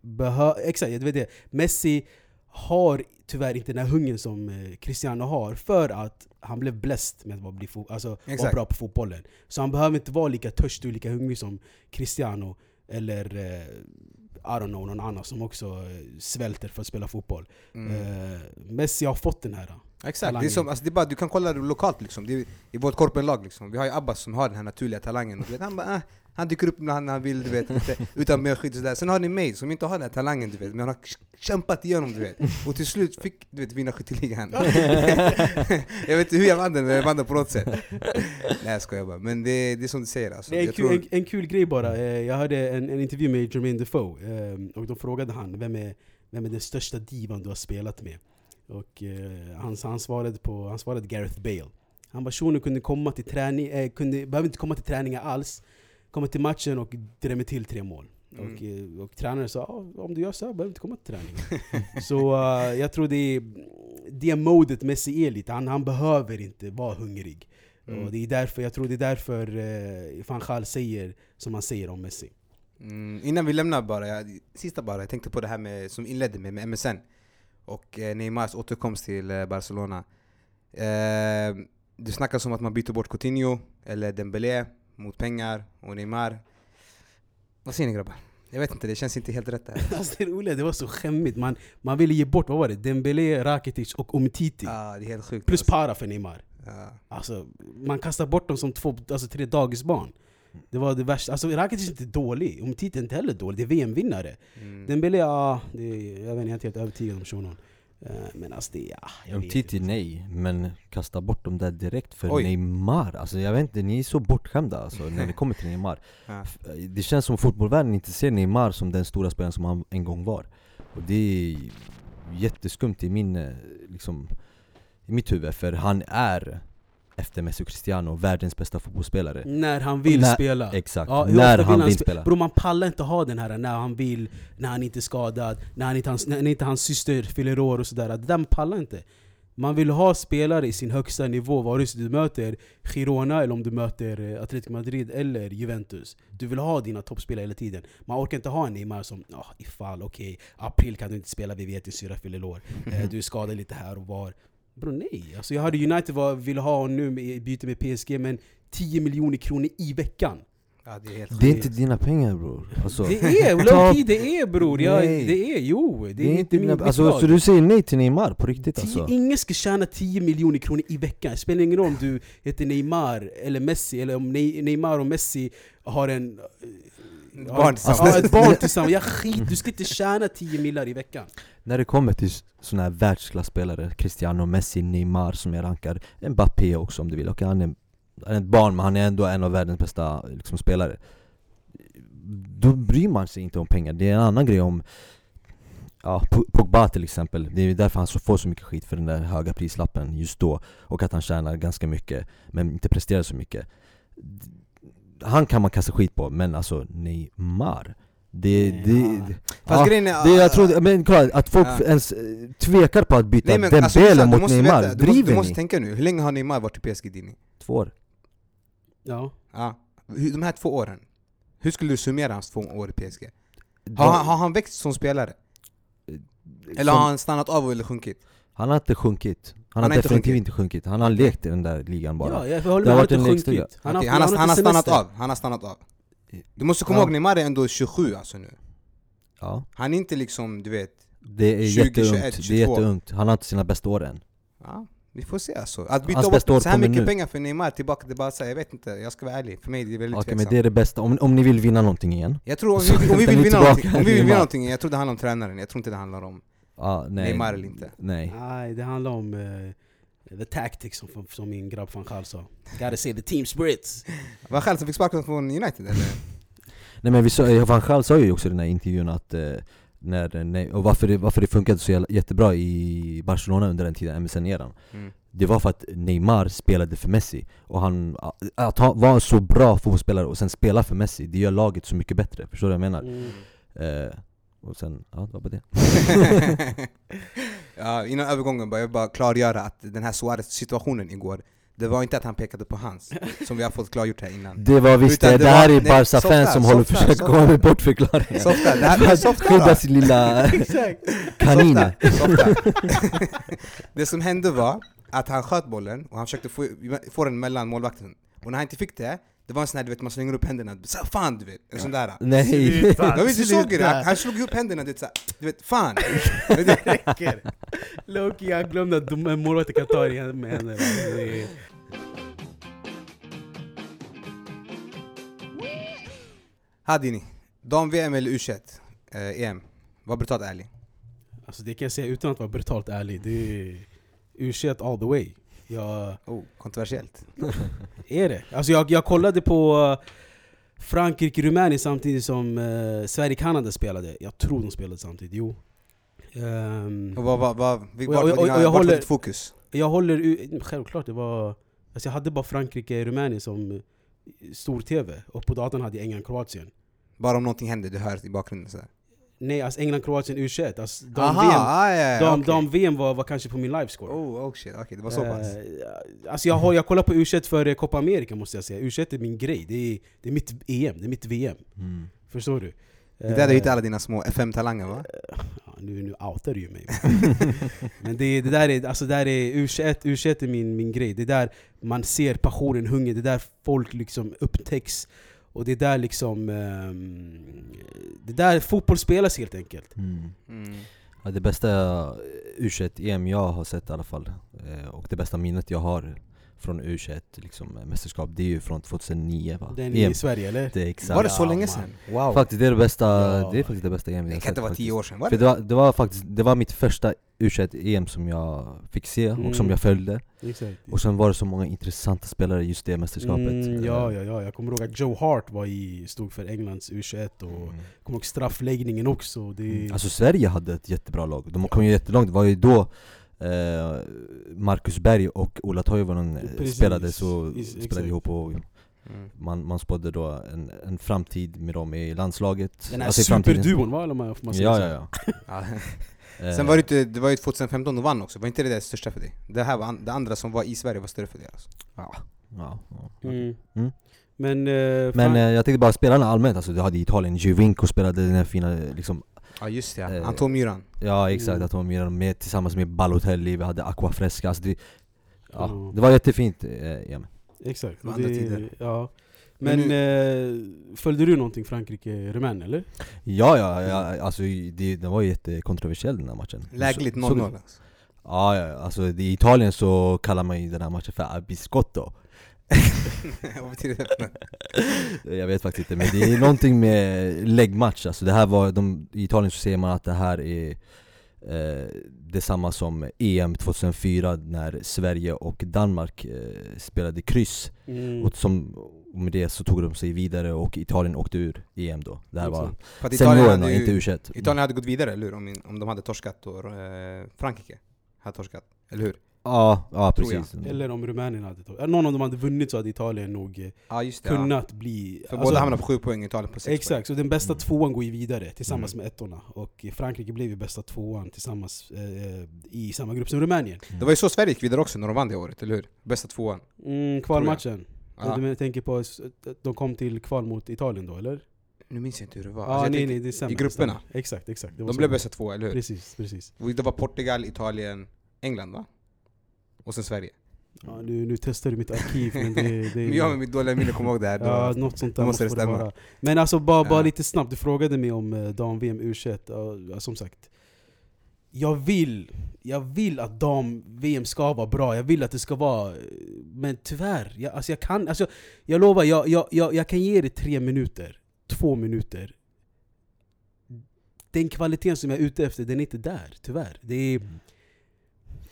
behöver... Exakt, jag vet det. Messi har tyvärr inte den här hungern som eh, Cristiano har för att han blev blessed med att bli alltså, vara bra på fotbollen. Så han behöver inte vara lika törstig och lika hungrig som Cristiano eller eh, I don't know, någon annan som också eh, svälter för att spela fotboll. Mm. Eh, Messi har fått den här. Exakt, det är, som, alltså det är bara, du kan kolla det lokalt liksom. det är, I vårt korpenlag liksom. Vi har ju Abbas som har den här naturliga talangen. Och vet, han, bara, ah, han dyker upp när han, vill, du vet, inte, utan och sådär. Sen har ni mig som inte har den här talangen, du vet. Men han har kämpat igenom, du vet. Och till slut fick du vet, vinna skytteligan. [laughs] jag vet inte hur jag vann den, men jag vann den på något sätt. Nej jag skojar bara. Men det, det är som du säger alltså. Det är en kul, tror, en, en kul grej bara. Eh, Jag hörde en, en intervju med Jermaine Defoe eh, och de frågade han vem är, vem är den största divan du har spelat med? Och eh, han, han, svarade på, han svarade Gareth Bale. Han bara shunon kunde komma till träning, eh, kunde, behöver inte komma till träningar alls. Komma till matchen och drämma till tre mål. Mm. Och, eh, och tränaren sa "Ja, om du gör så här behöver du inte komma till träningen. [laughs] så eh, jag tror det är det modet Messi är lite, han, han behöver inte vara hungrig. Mm. Och det är därför, jag tror det är därför eh, van Gaal säger som han säger om Messi. Mm, innan vi lämnar bara, jag, sista bara, jag tänkte på det här med, som inledde med, med MSN och eh, Neymars återkomst till eh, Barcelona. Eh, det snackas om att man byter bort Coutinho eller Dembélé mot pengar och Neymar. Vad säger ni grabbar? Jag vet inte, det känns inte helt rätt det här. [laughs] Alltså det roliga, det var så skämmigt. Man, man ville ge bort, vad var det? Dembélé, Rakitic och Umtiti. ah, det är helt sjukt. Plus alltså. para för Neymar. Ja. Alltså, man kastar bort dem som två, alltså tre dagisbarn. Det var det värsta. Alltså Rakitic är inte dålig, Umtiti är inte heller dålig. Det är VM-vinnare. Mm. Dembélé, ja, det är, jag vet inte, jag är inte helt övertygad om shunon. Eh, Men alltså det, ja, jag Om vet Titi inte. nej, men kasta bort dem där direkt för Oj. Neymar Alltså jag vet inte, ni är så bortskämda alltså, när det [laughs] kommer till Neymar Det känns som fotbollsvärlden inte ser Neymar som den stora spelaren som han en gång var Och det är jätteskumt i min, eh, liksom, i mitt huvud, för han är efter Messi och Cristiano världens bästa fotbollsspelare När han vill När- spela. Exakt, Ja, när han vill spe- spela Bror man pallar inte ha den här när han vill, när han inte är skadad, när, han inte, hans, när inte hans syster fyller år och sådär. Det där man pallar inte. Man vill ha spelare i sin högsta nivå, vare sig du möter Girona eller om du möter eh, Atletico Madrid eller Juventus. Du vill ha dina toppspelare hela tiden. Man orkar inte ha en Neymar som oh, ifall, okej, april kan du inte spela, vi vet din syrra fyller år. Eh, du är skadad lite här och var. Bro nej, alltså jag hörde United var, ville ha honom nu med- i byte med PSG men 10 miljoner kronor i veckan. Ja, det är helt Det är inte dina pengar bror alltså, Det är, low-key det är bror, jag, det är, jo, det, är inte min dina, alltså, lag. Så du säger nej till Neymar på riktigt Tio- alltså? Ingen ska tjäna 10 miljoner kronor i veckan, det spelar ingen roll om du heter Neymar eller Messi, eller om Ne- Neymar och Messi har en... Ett har- barn tillsammans. Ja, ett barn [laughs] tillsammans. Jag skit, du ska inte tjäna 10 millar i veckan. När det kommer till sådana här världsklasspelare, Cristiano, Messi, Neymar som jag rankar Mbappé också om du vill, okej han, är, han är ett barn men han är ändå en av världens bästa liksom, spelare. Då bryr man sig inte om pengar, det är en annan grej om Ja, Pogba till exempel, det är därför han så får så mycket skit för den där höga prislappen just då Och att han tjänar ganska mycket, men inte presterar så mycket. Han kan man kasta skit på, men alltså Neymar det, det, Neymar. Fast ja, grejen är... det, jag tror, men kolla, att folk Ja. ens eh, tvekar på att byta Nej, men, Dembele alltså, mot måste Neymar, veta, du måste, driver du måste ni? tänka nu, hur länge har Neymar varit i PSG Dini? Två år Ja. Ja. De här två åren, hur skulle du summera hans två år i PSG? Har, han- har han växt som spelare? Eller Som- har han stannat av eller sjunkit? Han har inte sjunkit, han, Han har har definitivt sjunkit. inte sjunkit, han har lekt i den där ligan bara Ja, jag håller Det med, har han har inte sjunkit. Han, haft- han, har, han har inte stannat semester. av, han har stannat av Du måste komma Ja. ihåg, Neymar är ändå 27 alltså nu Ja, Han är inte liksom, du vet det är 20, jätteungt, 21, det är 22. jätteungt, han har inte sina bästa år än ja. Vi får se alltså. Att byta bort så här mycket nu. pengar för Neymar tillbaka till Barca, jag vet inte. Jag ska vara ärlig. För mig är det väldigt Okej men tveksamt. det är det bästa, om, om ni vill vinna någonting igen Jag tror om vi, om vi vill vinna någonting, om vi vill vinna någonting, jag tror det handlar om tränaren. Jag tror inte det handlar om ah, nej, Neymar eller inte. Nej Nej, det handlar om eh, the tactics som, som min grabb van Gaal sa. Gotta say the team spirits. [laughs] Var själv som fick sparken från United eller? Nej men vi sa, eh, Van Gaal sa ju också i den här intervjun att eh, när, nej, och varför det, varför det funkade så jävla- jättebra i Barcelona under den tiden, MSN-eran Mm. Det var för att Neymar spelade för Messi Och han, att han var en så bra fotbollsspelare och sen spela för Messi, det gör laget så mycket bättre, förstår du vad jag menar? Mm. Eh, och sen, ja det var bara det. [laughs] Ja, innan övergången bara, jag vill bara klargöra att den här Suarez situationen igår Det var inte att han pekade på hans, som vi har fått klargjort här innan. Det var visst Utan det, det här var- är Barca-fans som håller softa, försöker softa. komma med bortförklaringar. Softa, det här För är softa. skydda sin lilla [laughs] kanin. Softa, softa. [laughs] Det som hände var att han sköt bollen och han försökte få, få den mellan målvakten. Och när han inte fick det, det var en sån här du vet man slänger upp händerna, så fan du vet, en sån där Nej Ja visst du såg det, han, han slog ihop händerna du vet, så här, du vet fan [laughs] Vet du? räcker. Loki, jag glömde att målvakten kan ta det igen med henne. Det är- Hadini, dam-VM eller U21? Eh, EM, var brutalt ärlig Alltså det kan jag säga utan att vara brutalt ärlig. Det är U21 all the way. Jag, Oh, kontroversiellt [laughs] är det? Alltså jag, jag kollade på eh, Frankrike-Rumänien samtidigt som uh, Sverige-Kanada spelade. Jag tror de spelade samtidigt, jo. Ehm, Och vad, vart jag- var ditt fokus? jag håller självklart det var... Alltså jag hade bara Frankrike-Rumänien som eh, stor-tv, och på datorn hade jag England-Kroatien. Bara om någonting händer, du hör i bakgrunden sådär Nej, alltså England-Kroatien U21. Alltså, de Aha, VM, ah, ja, ja, de, okej. de VM var, var kanske på min livescore. Oh, oh shit, okej det var så pass Eh, alltså jag, har, jag kollar på U21 för eh, Copa America måste jag säga. U21 är min grej, det är, det är mitt EM, det är mitt VM. mm. Förstår du? Det är där du Eh, hittar alla dina små FM-talanger va? ja, nu, nu outar du ju mig. [laughs] Men det, det där är, alltså där är U21, U21 är min, min grej. Det är där man ser passionen, hunger, det är där folk liksom upptäcks. Och det är där liksom... ehm, det är där fotboll spelas helt enkelt. Mm. Mm. Ja, det bästa U21-EM jag har sett i alla fall, eh, och det bästa minnet jag har från U21 liksom, mästerskap, det är ju från 2009 va? Den EM. i Sverige eller? Det är exakt Var det så länge sedan? Wow! Faktiskt, det är det bästa, Ja. det är faktiskt det bästa EM jag det har kan inte sett vara tio år sedan, var För det? det var, det var faktiskt, det var mitt första U21-EM som jag fick se och som Mm. jag följde Exakt. Och sen var det så många intressanta spelare just det mästerskapet Mm, ja, Eh, ja, ja, jag kommer ihåg att Joe Hart var i, stod för Englands U21 och mm. jag kommer ihåg straffläggningen också. Det, Mm. Alltså Sverige hade ett jättebra lag, de kom ju jättelångt, det var ju då Marcus Berg och Ola Toivonen eh, Precis. spelade, så Is- spelade ihop och Mm. man, man spådde då en, en framtid med dem i landslaget den här Alltså superduon va? Eller man, får man säga Ja ja ja. Eh, Sen var det, inte, det var ju 2015 du vann också, var inte det det största för dig? Det här var an, det andra som var i Sverige var större för dig alltså. ja, ja, ja. Mm. Mm. Men, eh, Men eh, jag tänkte bara spelarna allmänt, alltså du hade Italien, Giovinco spelade den här fina liksom Ja just det, ja. Eh, Anton Myran Ja exakt, Mm. att de var med, med tillsammans med Balotelli, vi hade Aquafresca, alltså det, ja, Ja. det var jättefint eh, EM exakt. det var andra Det- tider. Ja. Men Men eh, följde du någonting Frankrike-Rumänien eller? Ja ja, ja alltså det, den var jättekontroversiell den här matchen Lägligt Så- 0-0 så- alltså. Ja ja, alltså i Italien så kallar man ju den här matchen för abiscotto [laughs] Vad betyder det? Jag vet faktiskt inte, men det är någonting med läggmatch alltså det här var, de, i Italien så säger man att det här är eh, detsamma som EM 2004 när Sverige och Danmark eh, spelade kryss Mm. och, som, och med det så tog de sig vidare och Italien åkte ur EM då Det här var Italien senioren hade, och inte U21 Italien hade gått vidare, eller hur? Om, om de hade torskat och eh, Frankrike hade torskat, eller hur? Ja, ja precis Eller om Rumänien hade tagit... Någon av dem hade vunnit så hade Italien nog eh, Ja just det, ja. kunnat bli... För alltså, båda hamnade på sju poäng, Italien på sex poäng Exakt, så den bästa Mm. tvåan går ju vidare tillsammans Mm. med ettorna. Och Frankrike blev ju bästa tvåan tillsammans eh, i samma grupp som Rumänien. Det var ju så Sverige gick vidare också när de vann det året, eller hur? Bästa tvåan Mm, kvalmatchen. ja. Du tänker på att de kom till kval mot Italien då, eller? Nu minns jag inte hur det var Ja, Alltså, nej, nej, det stämmer. i grupperna. Exakt, exakt. Det var De blev bästa två, eller hur? Precis, precis. Och Det var Portugal, Italien, England va? Och sen Sverige Ja, nu, nu testar du mitt arkiv, men det, det [laughs] Men jag med mitt dåliga minne kommer ihåg det här då. Ja, något sånt där måste, det stämma. vara. Men alltså bara, bara Ja. lite snabbt, du frågade mig om eh, dam-VM U21, ja, som sagt jag vill, jag vill att dam-VM ska vara bra, jag vill att det ska vara... Men tyvärr, jag, alltså jag kan... Alltså, jag lovar, jag, jag, jag, jag kan ge det tre minuter, två minuter. Den kvaliteten som jag är ute efter, den är inte där, tyvärr. Det är...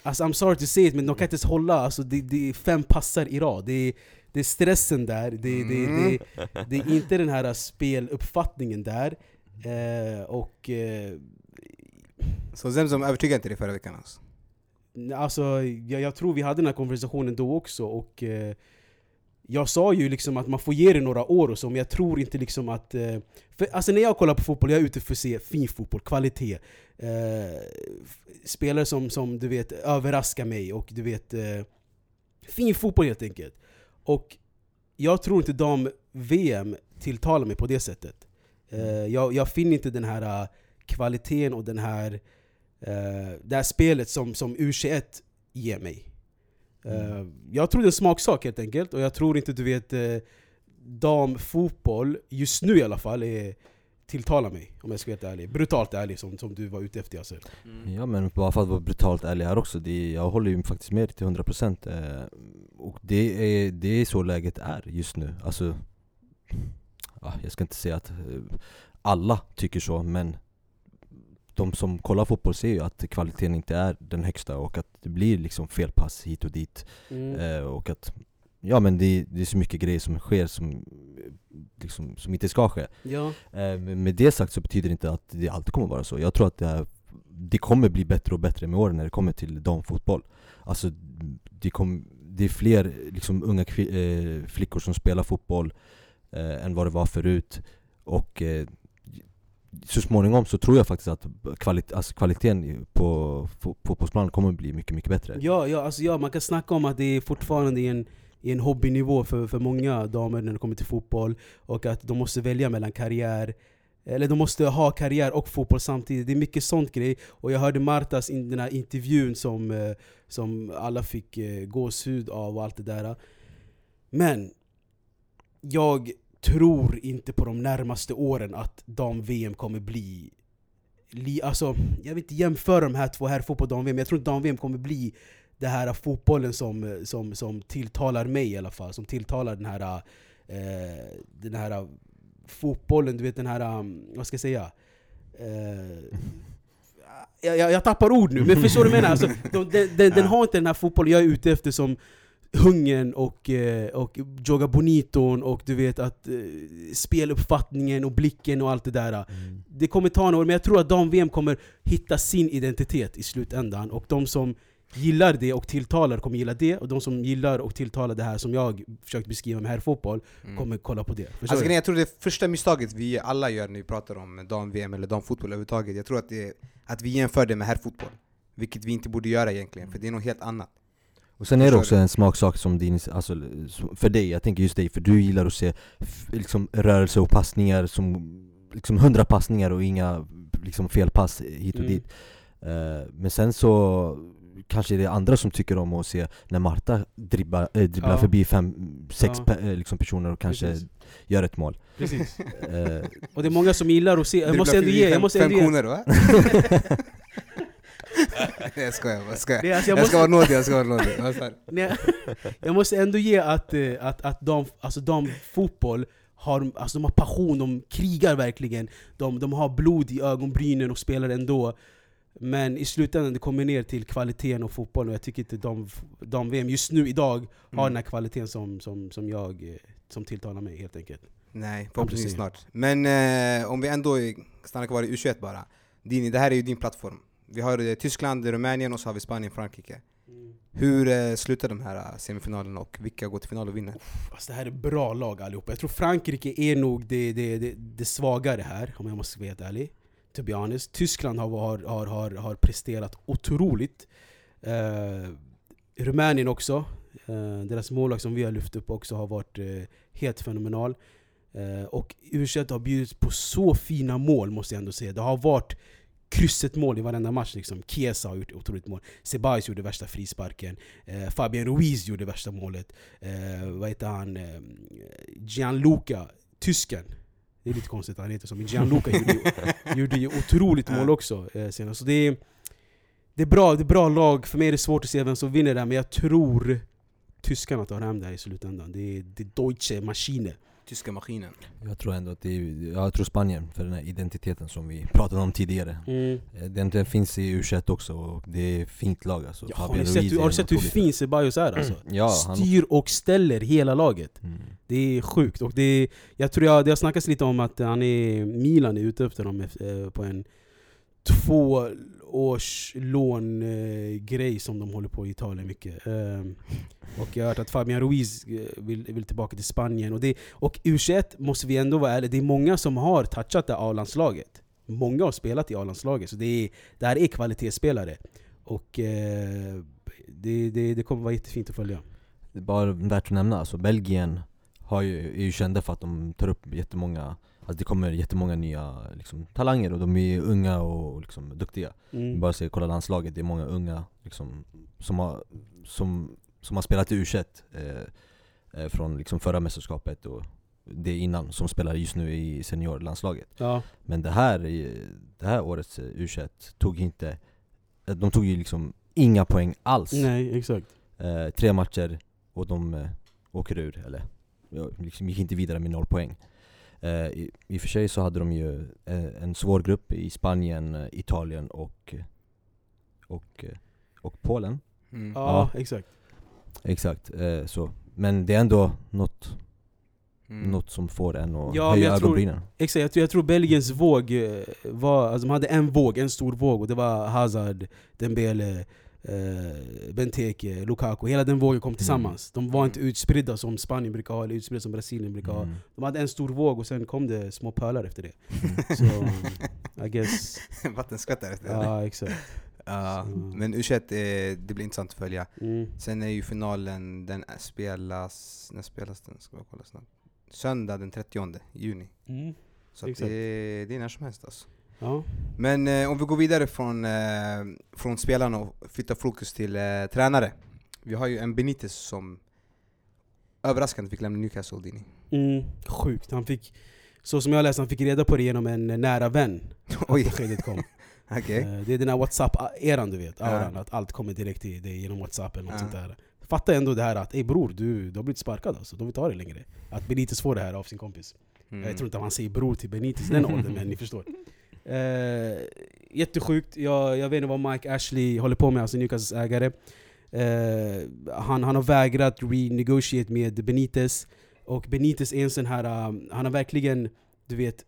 Alltså I'm sorry to say it, men de kan inte ens hålla, alltså, det, det är fem passar i rad. Det är, det är stressen där, det, det, det, det är inte den här speluppfattningen där. Eh, och... Eh, Så Zemzem övertygade inte dig förra veckan alltså? Alltså, jag, jag tror vi hade den här konversationen då också och eh, Jag sa ju liksom att man får ge det några år och så, men jag tror inte liksom att... Eh, för, alltså när jag kollar på fotboll, jag är ute för att se fin fotboll, kvalitet. Eh, Spelare som, som du vet överraskar mig och du vet eh, Fin fotboll helt enkelt. Och jag tror inte dam-VM tilltalar mig på det sättet. Eh, jag, jag finner inte den här eh, kvaliteten och den här eh, det här spelet som, som U21 ger mig. Eh, jag tror det är en smaksak helt enkelt, och jag tror inte du vet eh, damfotboll, just nu i alla fall, är, tilltalar mig om jag ska vara helt ärlig. Brutalt ärlig som, som du var ute efter Yasser. Ja men bara för att vara brutalt ärlig här också, det, jag håller ju faktiskt med dig till 100% eh, Och det är, det är så läget är just nu, alltså ja, Jag ska inte säga att eh, alla tycker så, men de som kollar fotboll ser ju att kvaliteten inte är den högsta och att det blir liksom felpass hit och dit Mm. eh, Och att, ja men det, det är så mycket grejer som sker som, liksom, som inte ska ske Ja. Eh, men Med det sagt så betyder det inte att det alltid kommer vara så. Jag tror att det, är, det kommer bli bättre och bättre med åren när det kommer till damfotboll. Alltså, det, kom, det är fler liksom, unga kvi, eh, flickor som spelar fotboll eh, än vad det var förut. Och eh, så småningom så tror jag faktiskt att kvalit, alltså, kvaliteten i- på på fotbollsplanen kommer bli mycket, mycket bättre. Ja, ja, alltså, ja, man kan snacka om att det är fortfarande är en, en hobbynivå för, för många damer när det kommer till fotboll och att de måste välja mellan karriär eller de måste ha karriär och fotboll samtidigt. Det är mycket sånt grej. Och jag hörde Martas in, den här intervjun som, eh, som alla fick eh, gåshud av och allt det där. Men jag tror inte på de närmaste åren att dam-VM kommer bli li, alltså, jag vill inte jämföra de här två, herrfotboll och dam-VM, men jag tror inte dam-VM kommer bli det här fotbollen som, som, som tilltalar mig i alla fall, som tilltalar den här, eh, den här fotbollen, du vet den här, um, vad ska jag säga? Eh, jag, jag, jag tappar ord nu, men förstår du vad jag menar? Alltså, de, den, den, den har inte den här fotbollen jag är ute efter som hungern och, eh, och Joga Boniton och du vet att eh, speluppfattningen och blicken och allt det där. Mm. Det kommer ta några år, men jag tror att dam-VM kommer hitta sin identitet i slutändan. Och de som gillar det och tilltalar kommer gilla det, och de som gillar och tilltalar det här som jag försökt beskriva med herrfotboll Mm. kommer kolla på det. Förstår Alltså, du? jag tror det första misstaget vi alla gör när vi pratar om dam-VM eller damfotboll överhuvudtaget, jag tror att, det är, att vi jämför det med herrfotboll. Vilket vi inte borde göra egentligen, för det är något helt annat. Och sen är det också en smaksak som din, alltså, för dig, jag tänker just dig, för du gillar att se liksom, rörelse och passningar som liksom hundra passningar och inga liksom, felpass hit och Mm. dit Eh, Men sen så kanske det är andra som tycker om att se när Marta dribblar, äh, dribblar Ja. förbi fem, sex Ja. pe- eh, liksom, personer och kanske Precis. gör ett mål Precis. Eh, Och det är många som gillar att se, jag måste ändå ge, jag måste ändå ge. [laughs] [laughs] Nej, jag skojar, jag skojar. Är, alltså, jag Jag ska måste, vara nådig, jag ska vara nådig. [laughs] Nej, jag måste ändå ge att, eh, att, att dam, alltså damfotboll har, alltså de har passion, de krigar verkligen. De, de har blod i ögonbrynen och spelar ändå. Men i slutändan det kommer ner till kvaliteten och fotbollen och jag tycker inte dam- dam-VM just nu, idag, har Mm. den här kvaliteten som, som, som jag eh, som tilltalar mig helt enkelt. Nej, förhoppningsvis snart. Men eh, om vi ändå stannar kvar i U21 bara. Dini, det här är ju din plattform. Vi har eh, Tyskland, Rumänien och så har vi Spanien, Frankrike. Hur eh, slutar de här eh, semifinalerna och vilka går till final och vinner? Alltså det här är bra lag allihopa. Jag tror Frankrike är nog det, det, det, det svagare här, om jag måste vara helt ärlig. To be honest. Tyskland har, har, har, har, har presterat otroligt. Eh, Rumänien också. Eh, deras målvakt som vi har lyft upp också har varit eh, helt fenomenal. Eh, och u har bjudit på så fina mål måste jag ändå säga. Det har varit krysset mål i varenda match. Liksom. Chiesa har gjort otroligt mål. Ceballos gjorde värsta frisparken. Eh, Fabian Ruiz gjorde värsta målet. Eh, vad heter han? Eh, Gianluca, tysken. Det är lite konstigt att han heter så, men Gianluca gjorde, ju- [laughs] gjorde ju otroligt mål också eh, senast. Så det är, det är, bra, det är bra lag, för mig är det svårt att se vem som vinner det här, men jag tror tyskarna tar hem det här i slutändan. Det är, det är Deutsche Maschine. Tyska maskinen. Jag tror ändå att det är, jag tror Spanien, för den här identiteten som vi pratade om tidigare Mm. Eh, Den, den finns i U21 också och det är fint lag alltså. Ja, har, ni sett, har du sett hur fin Ceballos är alltså? spelare. Ja, han, Styr och ställer hela laget. mm. Det är sjukt. Och det är, jag tror jag, det har snackats lite om att han är, Milan är ute efter honom eh, på en två årslångrej som de håller på i Italien mycket. Ehm, och jag har hört att Fabian Ruiz eh, vill, vill tillbaka till Spanien. Och, det, och U21 måste vi ändå vara ärliga, det är många som har touchat det A-landslaget. Många har spelat i A-landslaget, så det, är, det här är kvalitetsspelare. Och eh, det, det, det kommer vara jättefint att följa. Det är bara värt att nämna, alltså Belgien har ju, är ju kända för att de tar upp jättemånga Alltså det kommer jättemånga nya liksom, talanger och de är unga och liksom, duktiga Mm. Bara se, kolla landslaget, det är många unga liksom, som, har, som, som har spelat i U21 eh, eh, Från liksom, förra mästerskapet och det innan, som spelar just nu i seniorlandslaget Ja. Men det här, i- det här årets eh, U21 tog inte eh, De tog ju liksom inga poäng alls Nej, exakt. eh, Tre matcher och de eh, åker ur, eller liksom gick inte vidare med noll poäng eh, i, I och för sig så hade de ju eh, en svår grupp i Spanien, eh, Italien och, och, eh, och Polen Mm. Ja, exakt. Exakt, eh, så Men det är ändå något, Mm. något som får en att Ja, höja jag tror- ögonbrynen Exakt, jag tror, jag tror Belgiens våg eh, var, alltså de hade en våg, en stor våg och det var Hazard, Dembele, eh, Benteke, Lukaku, hela den vågen kom tillsammans. De var inte utspridda som Spanien brukar ha, eller utspridda som Brasilien brukar ha. mm. De hade en stor våg och sen kom det små pölar efter det. Så, [laughs] I guess, [laughs] Vattenskvättare efter det. ja exakt. Så- men U21, eh, det blir intressant att följa. Mm. Sen är ju finalen, den spelas, när spelas den? Ska jag kolla snabbt. Söndag den 30 juni. Mm. Så det, det är när som helst alltså. Ja. Men eh, om vi går vidare från, eh, från spelarna och flyttar fokus till eh, tränare. Vi har ju en Benitez som överraskande fick lämna Newcastle, Dini. Mm. Sjukt. Han fick, så som jag läste, han fick reda på det genom en nära vän. [laughs] Oj, Beskedet kom. [laughs] okej. Eh, Det är den här whatsapp-eran du vet, auran, Ja. att allt kommer direkt till dig genom whatsapp eller något Ja. sånt där. Fattar ändå det här att ey bror, du, du har blivit sparkad alltså, de vill inte ha det längre. Att Benitez får det här av sin kompis. Mm. Jag tror inte att han säger bror till Benitez den åldern, men ni förstår. Eh, jättesjukt, jag, jag vet inte vad Mike Ashley håller på med, alltså Newcastles ägare. Eh, han, han har vägrat renegotiate med Benitez. Och Benitez är en sån här, um, han har verkligen, du vet,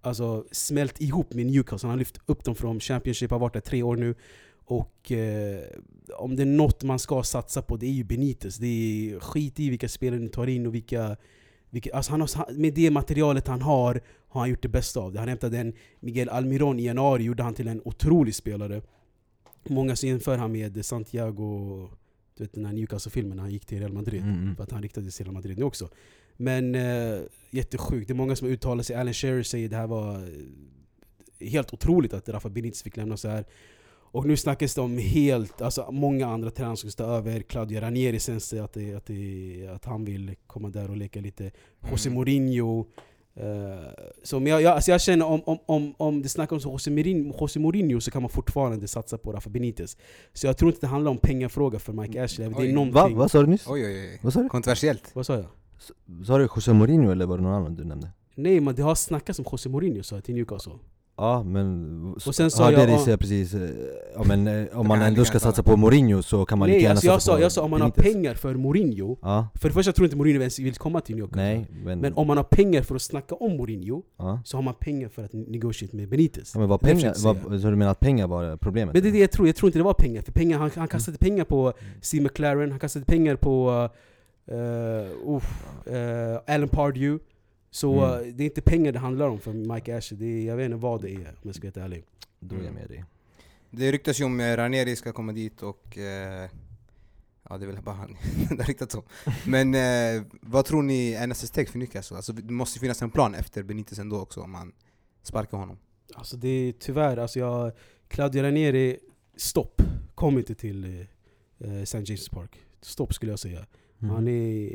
alltså smält ihop med Newcastle. Han har lyft upp dem från Championship, har varit där tre år nu. Och eh, om det är något man ska satsa på, det är ju Benitez. Det är skit i vilka spelare ni tar in och vilka vilka alltså han har, med det materialet han har, har han gjort det bästa av det. Han hämtade en Miguel Almiron i januari, gjorde han till en otrolig spelare. Många så jämför han med Santiago, du vet den här Newcastle-filmen när han gick till Real Madrid. Mm, mm. För att han riktade sig till Real Madrid nu också. Men eh, jättesjukt. Det är många som har uttalat sig. Alan Shearer säger det här var eh, helt otroligt att Rafa Benitez fick lämna så här. Och nu snackas det om helt, alltså många andra tränare som ska ta över. Claudio Ranieri känns det att, det, att, det, att han vill komma där och leka lite. José Mm. Mourinho. Uh, så men jag, jag, alltså jag känner om, om, om, om det snackas om José Mourinho, José Mourinho så kan man fortfarande satsa på Rafa Benitez. Så jag tror inte det handlar om pengafråga för Mike Ashley. Det Oj. är Va? någonting... Vad sa du nyss? Oj, oj, oj. Vad sa du? Kontroversiellt. Vad sa jag? Sa du José Mourinho eller var det någon annan du nämnde? Nej men det har snackats om José Mourinho sa jag till Newcastle. Ja men... Och sen sa hörde jag- dig ja. säga precis, eh, ja, men, eh, om man ändå ska satsa på Mourinho så kan man lika Nej gärna alltså jag satsa sa, på jag sa om man har pengar för Mourinho. Ja, För det första tror jag inte Mourinho ens vill komma till Newcastle. nej men... Men om man har pengar för att snacka om Mourinho ja. så har man pengar för att negotiate med Benitez. Ja, men det pengar, jag vad, så du menar att pengar var problemet? Men det är det jag tror, jag tror inte det var pengar. För pengar han, han kastade pengar på Steve McLaren, han kastade pengar på uh, uff, eh, Alan Pardew. Så Mm. eh, det är inte pengar det handlar om för Mike Ashley. Det är, jag vet inte vad det är om jag ska vara helt ärlig. Då är jag med dig Det ryktas ju om eh, Ranieri ska komma dit och... Eh, ja, det är väl bara han [laughs] det har ryktats om. Men eh, vad tror ni är nästa steg för Newcastle? Alltså, det måste finnas en plan efter Benitez ändå också om man sparkar honom. Alltså det är tyvärr, alltså jag, Claudio Ranieri, stopp. Kom inte till eh, St. James Park. Stopp skulle jag säga. Mm. Han är,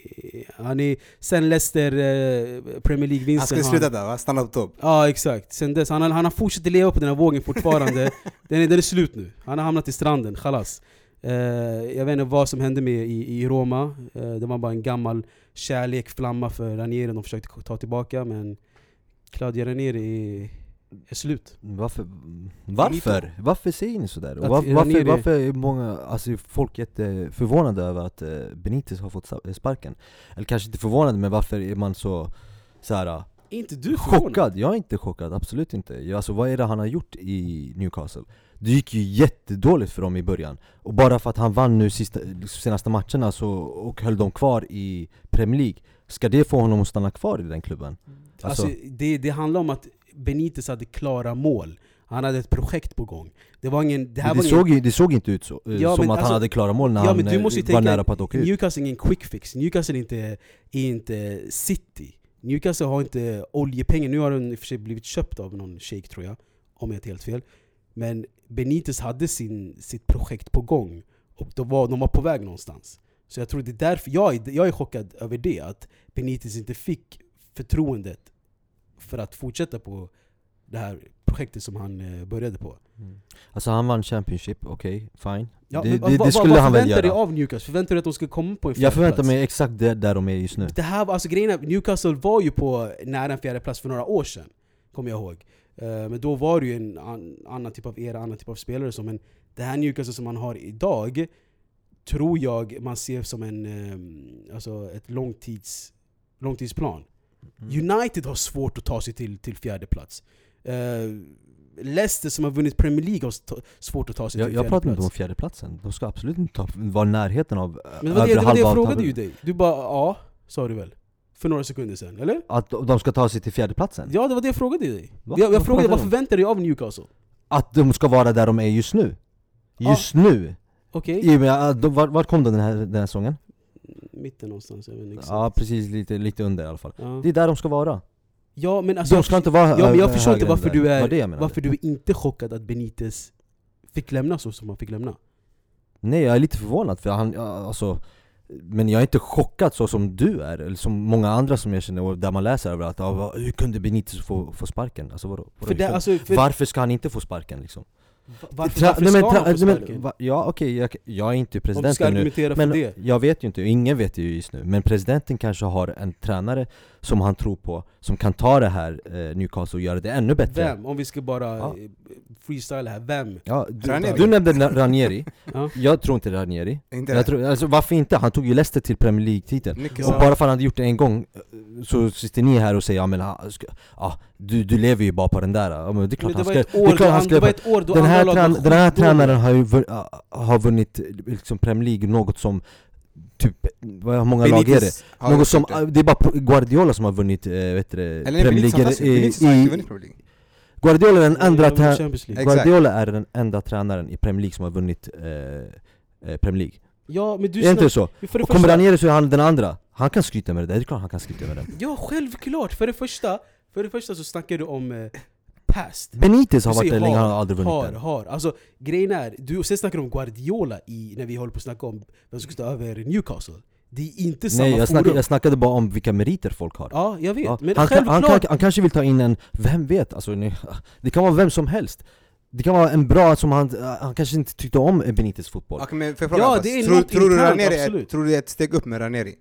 han är, sen Leicester eh, Premier Han League-vinsten skulle har sluta där va? Stanna på topp. Ja exakt, sen dess, han, har- han har fortsatt leva på den här vågen fortfarande [laughs] den, är, den är slut nu, han har hamnat i stranden, chalas Eh, Jag vet inte vad som hände med i, i Roma, Eh, det var bara en gammal kärlek, flamma för Ranieri de försökte ta tillbaka men Claudio Ranieri är, är slut Varför? Varför? Varför säger ni sådär? Och var, varför, varför är många, alltså folk jätteförvånade över att eh, Benitez har fått sa- sparken? Eller kanske inte förvånade, men varför är man så, så här, Är inte du förvånad? chockad? Jag är inte chockad, absolut inte. Alltså vad är det han har gjort i Newcastle? Det gick ju jättedåligt för dem i början Och bara för att han vann nu sista, senaste matcherna så, och höll dem kvar i Premier League Ska det få honom att stanna kvar i den klubben? Alltså, Alltså- det, det handlar om att Benitez hade klara mål. Han hade ett projekt på gång. Det var ingen... Det här Det, var ingen, såg, ju, det såg inte ut så, eh, Ja, som att alltså- han hade klara mål när Ja han eh, var tänka, nära på att åka ut. Newcastle är ingen quick fix, Newcastle är inte, är inte City. Newcastle har inte oljepengar, nu har den i och för sig blivit köpt av någon shake tror jag Om jag inte helt fel. Men Benitez hade sin, sitt projekt på gång Och de var, de var på väg någonstans. Så jag tror det är därför, jag, är- jag är chockad över det Att Benitez inte fick förtroendet För att fortsätta på det här projektet som han eh, började på Alltså han vann Championship, okej, fine ja, Det, men det, vad- det skulle vad, han vad väl förväntar du göra av Newcastle? Förväntar du dig att de ska komma på en Jag förväntar fjärdeplats? mig exakt det där de är just nu Det här alltså grejen är, Newcastle var ju på nära en fjärde plats för några år sedan Kommer jag ihåg Eh, Men då var det ju en an, annan typ av era, annan typ av spelare så, Men det här Newcastle som man har idag Tror jag man ser som en, eh, alltså ett långtids, långtidsplan Mm. United har svårt att ta sig till, till fjärde plats Eh, Leicester som har vunnit Premier League har svårt att ta sig Jag, till jag fjärde pratar inte plats om fjärdeplatsen, de ska absolut inte vara i närheten av eh, Men det var det, det, var det jag frågade ju dig Du bara ja, sa du väl? För några sekunder sedan, eller? Att de ska ta sig till fjärdeplatsen? Ja det var det jag frågade dig Va? Jag, jag Vad frågade vad förväntar du dig av Newcastle? Att de ska vara där de är just nu? Just nu? Okej? I med att de, vart, vart kom de den här, den här säsongen? Mitten någonstans, jag vet inte exakt Ja precis, lite, lite under i alla fall ja. Det är där de ska vara ja men alltså De ska inte vara Ja men jag förstår inte varför du det jag är, menade. varför du är inte chockad att Benitez fick lämna så som han fick lämna Nej jag är lite förvånad för han, alltså Men jag är inte chockad så som du är, eller som många andra som jag känner och där man läser över att ja, vad- hur kunde Benitez få, få sparken? Alltså vadå? vadå För det, för, alltså, för, varför ska han inte få sparken liksom? Varför, varför nej, ska men tra- han få sparken? va- Ja okej, jag, jag är inte ska presidenten nu Men det jag vet ju inte, ingen vet ju just nu Men presidenten kanske har en tränare som han tror på Som kan ta det här eh, Newcastle och göra det ännu bättre Vem? Om vi ska bara Ja. eh, freestyla här, vem? Ja, du, du nämnde Ranieri, [laughs] Ja. jag tror inte Ranieri Inte jag tror, alltså, Varför inte? Han tog ju Leicester till Premier League-titeln Ja. Och bara för att han hade gjort det en gång eh, Så sitter ni här och säger ja men han ska, ja, du, du lever ju bara på den där ja, men det är klart Men det han var ska ett år, det är klart då han ska det var ett år då den här, trän, den här tränaren har ju har vunnit liksom Premier League, något som Typ, vad- hur många lag är det? Benitez Något som, det. det är bara Guardiola som har vunnit äh, vet du, Premier Benitez League Benitez i, inte i, vunnit Premier League. Guardiola är den. Exakt. Guardiola är den enda tränaren i Premier League som har vunnit eh, eh, Premier League Ja men du Är inte så? för det Och kommer första- Ranieri så är han den andra Han kan skryta med det, det är klart han kan skryta med det Ja självklart! För det första, för det första så snackar du om eh, past Benitez har varit där länge, han har aldrig vunnit har, den har. Alltså grejen är, du, sen snackar du om Guardiola i, när vi håller på att snacka om vem som ska ta över Newcastle Det är inte samma Nej jag snackade, jag snackade bara om vilka meriter folk har Ja, jag vet, Ja, men han, självklart han, kan, han kanske vill ta in en, vem vet? Alltså, ni, [laughs] det kan vara vem som helst Det kan vara en bra, som han, han kanske inte tyckte om Benitez fotboll Okej men fråga Ja, fast, det är tror, tror, du Ranieri är, absolut. tror du det är ett steg upp med Ranieri?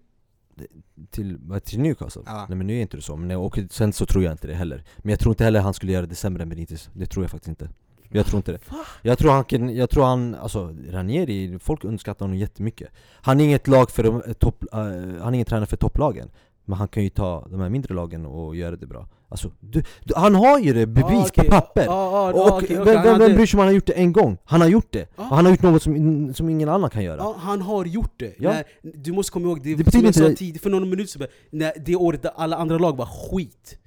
Till, till Newcastle? Ja. Nej men nu är inte det så, men, och sen så tror jag inte det heller Men jag tror inte heller han skulle göra det sämre än Benitez, det tror jag faktiskt inte Jag tror inte det? Jag tror han kan, jag tror han, alltså Ranieri, folk underskattar honom jättemycket Han är inget lag för eh, topp, eh, han är ingen tränare för topplagen Men han kan ju ta de här mindre lagen och göra det bra Alltså, du, du, han har ju det bevis Ah, okej, på papper! ah, ah, och okej, okej, vem, vem, bryr sig om han har gjort det en gång? Han har gjort det! Och han har gjort något som, som ingen annan kan göra han har gjort det. Ja. När, du måste komma ihåg, det, Det betyder inte tid, för några minuter sedan, det året där alla andra lag var skit.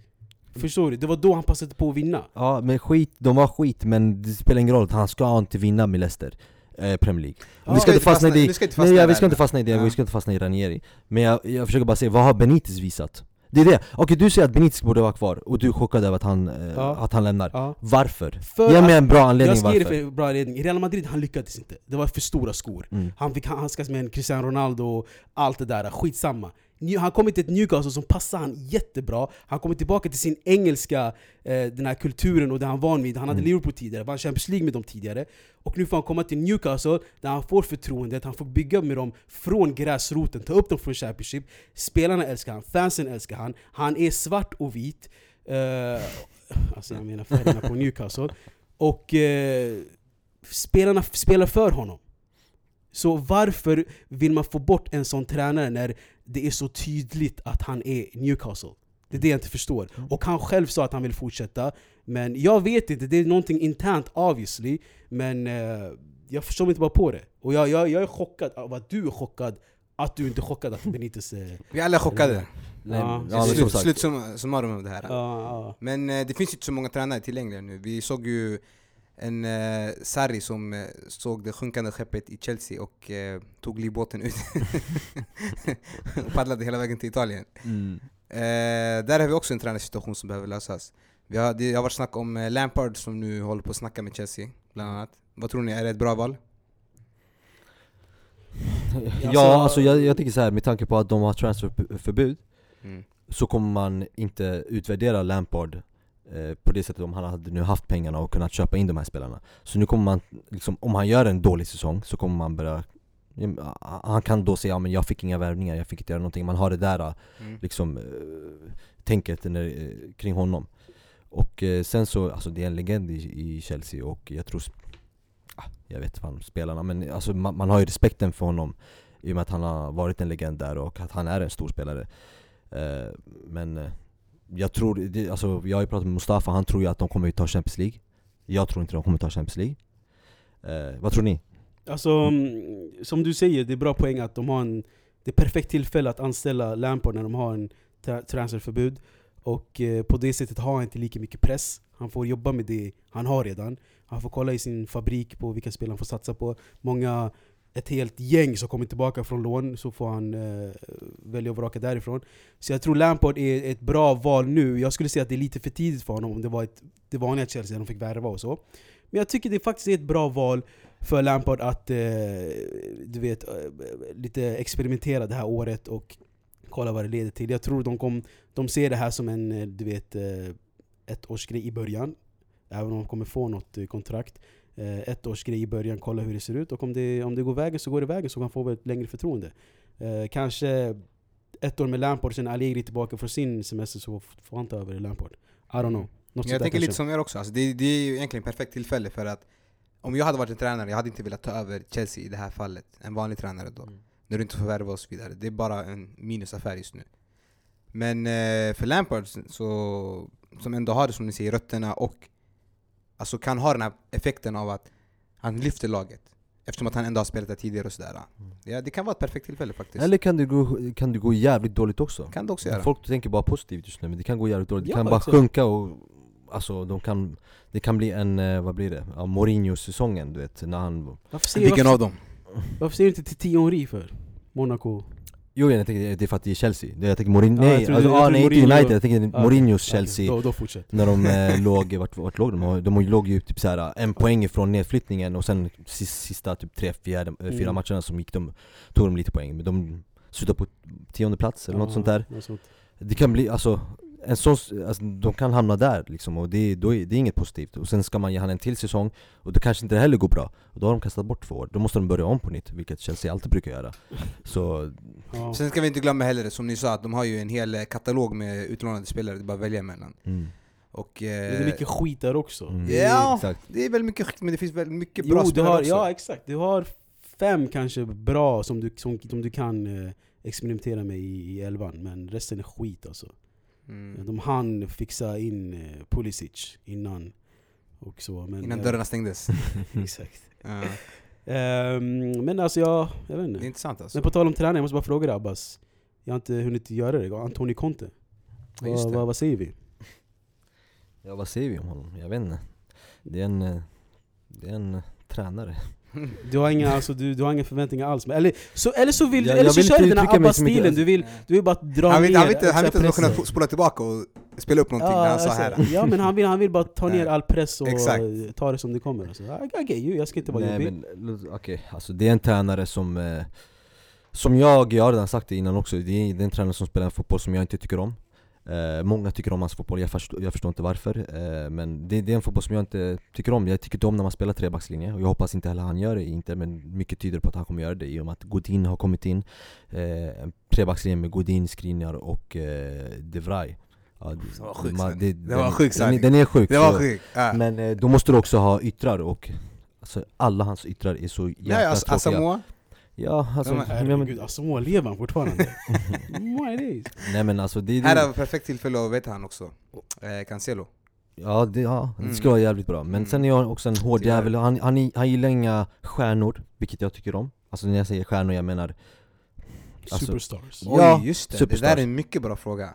Förstår du? Det var då han passade på att vinna. Ja men skit, de var skit men det spelar ingen roll, han ska inte vinna med Leicester eh, Premier League Ja, vi ska inte fastna i det, vi ska inte fastna nej, ja, där, vi ska inte fastna i det, vi ska inte fastna i Ranieri Men jag, jag försöker bara säga, vad har Benitez visat? Det är det, okej du säger att Benitez borde vara kvar, och du är chockad över att han, eh, Ja. att han lämnar Ja. Varför? För Ge mig en bra Jag anledning ska ge varför det för bra anledning. Real Madrid, han lyckades inte. Det var för stora skor. mm. Han fick handskas med en Cristiano Ronaldo och allt det där, skitsamma. Han kommer till ett Newcastle som passar han jättebra. Han kommer tillbaka till sin engelska, eh, den här kulturen och det han var van vid. Han hade Mm. Liverpool tidigare, vann Champions League med dem tidigare. Och nu får han komma till Newcastle där han får förtroendet, han får bygga med dem från gräsroten, ta upp dem från Championship. Spelarna älskar han, fansen älskar han. Han är svart och vit. Eh, alltså jag menar färgerna på Newcastle. Och eh, spelarna spelar för honom. Så varför vill man få bort en sån tränare när det är så tydligt att han är Newcastle? Det är det jag inte förstår. Och han själv sa att han vill fortsätta, men jag vet inte, det är någonting internt obviously, men eh, jag förstår mig inte bara på det. Och jag, jag, jag är chockad av att du är chockad, att du inte är chockad att Benitez... Eh, Vi är alla chockade. Nej, Ja. ja, Slut, slut av det här. ja, ja. Men eh, det finns inte så många tränare tillgängliga nu. Vi såg ju en eh, Sarri som eh, såg det sjunkande skeppet i Chelsea och eh, tog livbåten ut och [laughs] paddlade hela vägen till Italien. mm. Eh, där har vi också en tränarsituation som behöver lösas. Vi har, det har varit snack om eh, Lampard som nu håller på att snacka med Chelsea, bland annat. Vad tror ni, är det ett bra val? Ja alltså jag, jag tänker så här med tanke på att de har transferförbud Mm. Så kommer man inte utvärdera Lampard på det sättet om han hade nu haft pengarna och kunnat köpa in de här spelarna. Så nu kommer man, liksom, om han gör en dålig säsong så kommer man börja han kan då säga ja, men jag fick inga värvningar, jag fick inte göra någonting. Man har det där Mm. liksom, eh, tänket när, eh, kring honom. Och eh, sen så, alltså det är en legend i, i Chelsea och jag tror, ah, jag vet fan spelarna men alltså man, man har ju respekten för honom I och med att han har varit en legend där och att han är en stor spelare. Eh, Men eh, jag tror, det, alltså jag har ju pratat med Mustafa, han tror ju att de kommer ta Champions League Jag tror inte de kommer ta Champions League eh, Vad tror ni? Alltså, mm, som du säger, det är bra poäng att de har en... Det är perfekt tillfälle att anställa Lampard när de har en tra- transferförbud. Och eh, på det sättet har han inte lika mycket press. Han får jobba med det han har redan. Han får kolla i sin fabrik på vilka spel han får satsa på. Många, ett helt gäng som kommer tillbaka från lån, så får han eh, välja och vraka därifrån. Så jag tror Lampard är ett bra val nu. Jag skulle säga att det är lite för tidigt för honom om det var ett, det vanliga Chelsea, de fick värva och så. Men jag tycker det faktiskt är ett bra val för Lampard att eh, du vet, eh, lite experimentera det här året och kolla vad det leder till. Jag tror de, kom, de ser det här som en eh, du vet, eh, ett årsgrej i början. Även om de kommer få något kontrakt. Eh, ett års grej i början, kolla hur det ser ut. Och om det, om det går vägen så går det vägen så kan han få ett längre förtroende. Eh, kanske ett år med Lampard, sen Allegri tillbaka från sin semester så får han ta över Lampard. I don't know. Något Jag tänker lite som er också, alltså det, det är ju egentligen perfekt tillfälle för att om jag hade varit en tränare, jag hade inte velat ta över Chelsea i det här fallet. En vanlig tränare då. Mm. När du inte får värva och så vidare. Det är bara en minusaffär just nu. Men eh, för Lampard, så, som ändå har det som ni säger, rötterna och alltså kan ha den här effekten av att han lyfter laget. Eftersom att han ändå har spelat där tidigare och sådär. Ja, det kan vara ett perfekt tillfälle faktiskt. Eller kan det gå, kan det gå jävligt dåligt också? kan det också göra. Folk tänker bara positivt just nu, men det kan gå jävligt dåligt. Det Ja, kan bara exakt. sjunka och Alltså de kan, det kan bli en, eh, vad blir det? Ja, Mourinho-säsongen du vet, när han Varför säger, Vilken varför, av dem? varför säger du inte till Thierry för? Monaco? Jo jag tänker det är för att det är Chelsea, jag tänker Mourinho, nej, alltså, ah, trodde nej inte Mourinho- United, jag tänker Ah, Mourinhos. Chelsea Då, då fortsätt. När de eh, [laughs] låg, vart, vart låg de? De låg ju typ såhär en poäng ifrån nedflyttningen och sen sista, typ tre, fjärde, eh, fyra Mm. matcherna som gick de, tog de lite poäng Men de slutade på tionde plats eller något Ja, sånt där något sånt. Det kan bli, alltså, en sån, alltså de kan hamna där liksom och det, då är, det är inget positivt Och sen ska man ge han en till säsong och det kanske inte heller går bra Och då har de kastat bort två år, då måste de börja om på nytt, vilket Chelsea alltid brukar göra Så, Ja. Sen ska vi inte glömma heller, som ni sa, att de har ju en hel eh, katalog med utlånade spelare, det är bara att välja emellan. mm, Och, Men eh, Det är mycket skit där också. mm, Ja. exakt det är väl mycket skit, men det finns väl mycket bra Jo, du spelare har, också. ja exakt. Du har fem kanske bra som du, som, som du kan eh, experimentera med i, i elvan, men resten är skit alltså. Mm. De hann fixa in eh, Pulisic innan. Och så, men, Innan eh, dörrarna stängdes. [laughs] Exakt. Ja. Ehm, men alltså jag, jag vet Det är inte. intressant alltså. Men på tal om tränare, jag måste bara fråga dig Abbas. Jag har inte hunnit göra det. Antoni Conte. Ja, just Vad, det. vad, vad säger vi? Ja vad säger vi om honom? Jag vet inte Det är en, eh, det är en tränare Du har inga, alltså, du, du har inga förväntningar alls. Men, eller, så, eller så vill, Jag- eller jag så vill kör du inte den här. ABBA-stilen, du vill, du vill bara dra Han vill, ner han vill inte, han vill inte pressen. kunna spola tillbaka och spela upp någonting när han sa alltså, här. Ja men han vill, han vill bara ta ner all press och Exakt. ta det som det kommer. Alltså. I, I you, jag ska inte vara Nej jobbig. okej, alltså det är en tränare som eh, Som jag, jag har redan sagt det innan också, det är, det är en tränare som spelar en fotboll som jag inte tycker om eh, Många tycker om hans fotboll, jag förstår, jag förstår inte varför. Eh, Men det, det är en fotboll som jag inte tycker om, jag tycker inte om när man spelar trebackslinje. Och jag hoppas inte heller han gör det, inte, men mycket tyder på att han kommer göra det i och med att Godin har kommit in. Eh, trebackslinje med Godin, Skriniar och eh, De Vrij. Ja, Det var sjukt, man- sant. det, Det var den- den, den är sjuk Det var så-. Ja. men eh, då måste du också ha yttrar och alltså, alla hans yttrar är så jäkla Ja, alltså, tråkiga Asamoah, Ja alltså, men ja, men, Herregud, Asamoah lever han fortfarande? [laughs] Nej men alltså det, här det, är ett perfekt tillfälle att veta han också. Eh, Cancelo. ja, det, ja, det Mm. skulle vara jävligt bra Men Mm. sen är jag också en hård jävel, han, han, är- han gillar inga stjärnor, vilket jag tycker om Alltså när jag säger stjärnor, jag menar Alltså, Superstars. Ja, Oj, just det. Det superstars. där är en mycket bra fråga.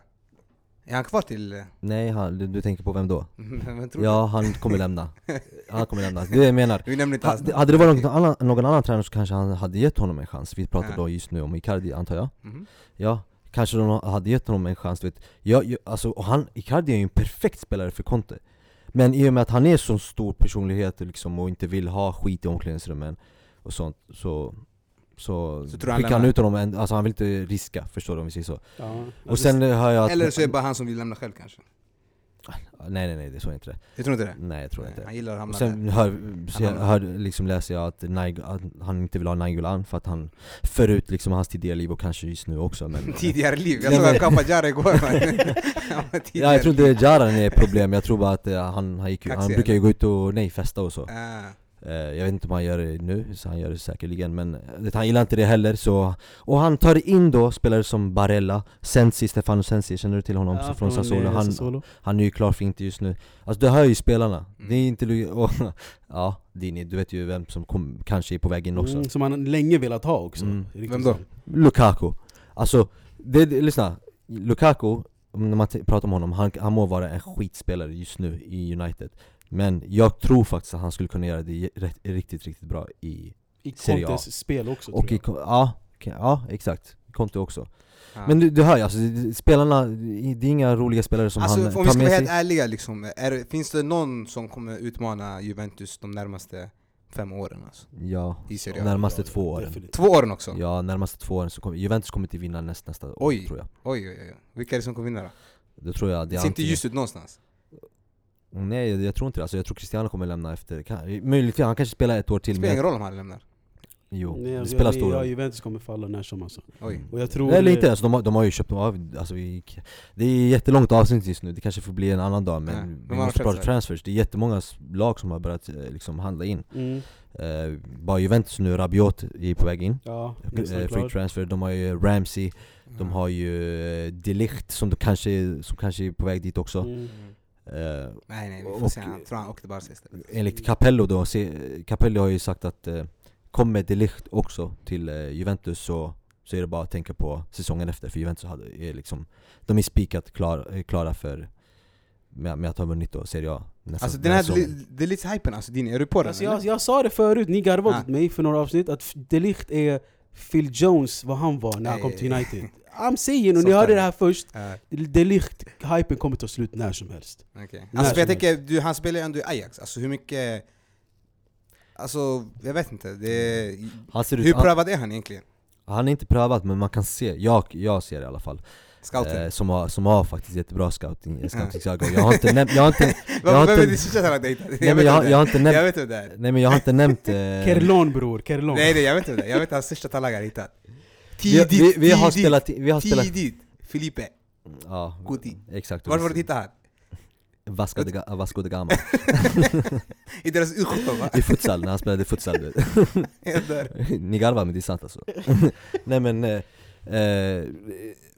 Är han kvar till... Nej, han, du, du tänker på vem då? [laughs] Vem tror Ja, han kommer lämna [laughs] Han kommer lämna, det är det jag menar du? Vi nämner inte Ha- hans. Hade det varit någon annan, någon annan tränare så kanske han hade gett honom en chans Vi pratar Ja. då just nu om Icardi antar jag Mhm. Ja, kanske de hade gett honom en chans, du vet jag, jag, alltså, och han, Icardi är ju en perfekt spelare för Conte Men i och med att han är så stor personlighet liksom, och inte vill ha skit i omklädningsrummen och sånt Så, så, Så tror du han skickar han lämnar? ut honom, en, alltså han vill inte riska, förstår du om vi säger så Ja. Och sen eh, hör jag att Eller så är det bara han som vill lämna själv kanske. Nej nej nej, det är så inte det Jag tror inte det. Nej jag tror Nej, inte Han gillar att och hamna sen där. hör, jag hör, liksom läser jag att, Naig, att han inte vill ha Nainggolan för att han Förut liksom hans tidigare liv och kanske just nu också men [laughs] Tidigare liv. Jag såg han kappa Jara igår. Han Ja, jag tror inte Jaran är problem, jag tror bara att eh, han, han, gick, han brukar ju gå ut och nej, festa och så Ah. Eh, Jag vet inte om han gör det nu, så han gör det säkerligen men eh, han gillar inte det heller så Och han tar in då spelare som Barella, Sensi, Stefano Sensi, känner du till honom? Ja, från från, Sassuolo, eh, han, Sassuolo. han är ju klar för inte just nu Alltså du hör ju spelarna, Mm. det är inte och, [laughs] Ja, Dini, du vet ju vem som kom, kanske är på väg in också Mm, som han länge velat ha också. Mm. Vem då? Lukaku Alltså, det, det, lyssna Lukaku, när man pratar om honom, han, han må vara en skitspelare just nu i United Men jag tror faktiskt att han skulle kunna göra det rätt, riktigt, riktigt bra i I Serie A. Contes spel också Och tror i, jag. ja, okej, ja exakt, Conte också Ja. Men du, du hör ju alltså, det- spelarna, det är inga roliga spelare som Alltså han om vi ska vara helt ärliga liksom, är, det- finns det någon som kommer utmana Juventus de närmaste fem åren alltså? Ja, I Serie A? närmaste Ja, ja, två åren definitivt. Två åren också? Ja, närmaste två åren så kommer Juventus kommer inte vinna näst, nästa år Oj. tror jag Oj oj oj, vilka är det som kommer vinna då? Det tror jag, det Det är ser inte antingen- ljust ut någonstans Nej jag tror inte det, alltså, jag tror Cristiano kommer lämna efter, kan, möjligtvis, han kanske spelar ett år Det till spelar ingen roll om han lämnar. Jo, Nej, det spelar stor Ja, roll. Juventus kommer falla när som alltså. Oj. Och jag tror... Eller inte, alltså, de, har, de har ju köpt av, alltså, vi, det är jättelångt avsnitt just nu, det kanske får bli en annan dag men Ja, vi måste prata transfers, det är jättemånga lag som har börjat eh, liksom, handla in. Mm. eh, Bara Juventus nu, Rabiot är på väg in, Ja, nästan free transfer, de har ju Ramsey, de har ju De Ligt som, de kanske, som kanske är på väg dit också. Mm. Nej nej, vi får Och- se, jag tror han åkte Barca istället Enligt Capello då, se, Capello har ju sagt att eh, kommer De Ligt också till eh, Juventus så, så är det bara att tänka på säsongen efter för Juventus hade, är liksom, de är spikat klar, eh, klara för med, med att ha vunnit då Serie A nästa, Alltså den här, nästa säsong. det är lite hypen alltså, din, är du på den Alltså, jag, jag sa det förut, ni garvade Ah. åt mig för några avsnitt, att Delicht är Phil Jones vad han var när han kom till United. I'm saying, och ni hörde det här först, Ja, Delicht, hypen kommer ta slut när som helst. okej. När Alltså för jag som tänker, du, han spelar ju ändå i Ajax, alltså hur mycket... Alltså, jag vet inte, det ser ut, hur han, prövad är han egentligen? han är inte prövad men man kan se, jag, jag ser det i alla fall. Scouting? eh, som, har, som har faktiskt jättebra scouting, scouting Jag har inte nämnt, jag har inte, [laughs] Vad har inte- det nej, men jag, har- jag har inte Jag nämnt, vet vem det är nej men jag har inte nämnt eh, Kerlon bror, Kerlon. Nej nej, jag vet vem det jag vet hans största talang han har hittat Tidigt, vi, vi har tidigt, spelat, vi har spelat tidigt! Filipe, Ja, Guti. exakt Varför hittade han? Vasco de, [laughs] Vasco de Gama [laughs] I deras U17 va? I futsal, när han spelade futsal. [laughs] Ni garvar men det är sant alltså Nej men, eh, eh,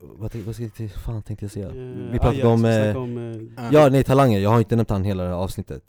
vad, vad ska jag, fan tänkte jag säga? Eh, Vi pratade om, vi eh, om eh, Ja nej talanger, jag har inte nämnt han hela det här avsnittet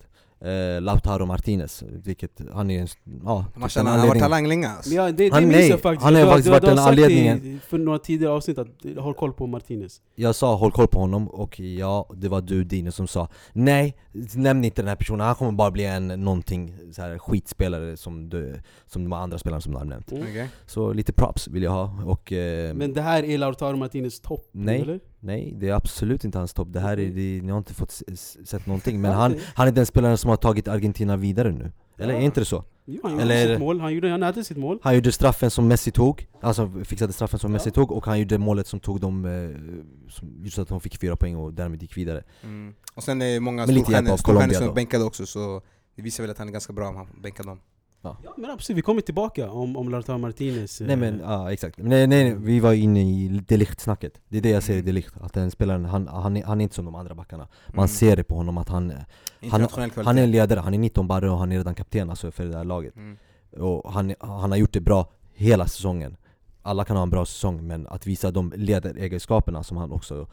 eh, Lautaro Martinez, vilket han är en, ja, Man typ känner en han har varit talang alltså. Ja, det, det Han- minns jag faktiskt. han har Du faktiskt du varit den anledningen. för några tidigare avsnitt att håll koll på Martinez. Jag sa håll koll på honom och ja, det var du Dino som sa Nej, nämn inte den här personen, han kommer bara bli en någonting så här skitspelare som, du, som de andra spelarna som du har nämnt Mm. Okej. Så lite props vill jag ha och eh, Men det här är Lautaro Martinez topp, Nej. eller? Nej, det är absolut inte hans topp, det här är, det, ni har inte fått sett någonting [laughs] Men han, han är den spelaren som har tagit Argentina vidare nu Eller Ja. är inte det så? Jo, han gjorde Eller- sitt mål, han, gjorde, han hade sitt mål. Han gjorde straffen som Messi tog, alltså fixade straffen som Ja. Messi tog och han gjorde målet som tog dem, eh, som gjorde så att de fick fyra poäng och därmed gick vidare Mm. Och sen är det många storstjärnor som är bänkade också så det visar väl att han är ganska bra om han bänkar dem. Ja men absolut, vi kommer tillbaka om, om Lautaro Martinez. eh, Nej men, ja exakt. Nej, nej, nej, vi var inne i Delicht-snacket. Det är det jag ser i Mm. Delicht, att den spelaren, han, han, är, han är inte som de andra backarna. Man Mm. ser det på honom att han, kvalitet. han är en ledare, han är 19 barre och han är redan kapten alltså för det där laget. Mm. Och han, han har gjort det bra hela säsongen. Alla kan ha en bra säsong, men att visa de ledaregenskaperna som han också,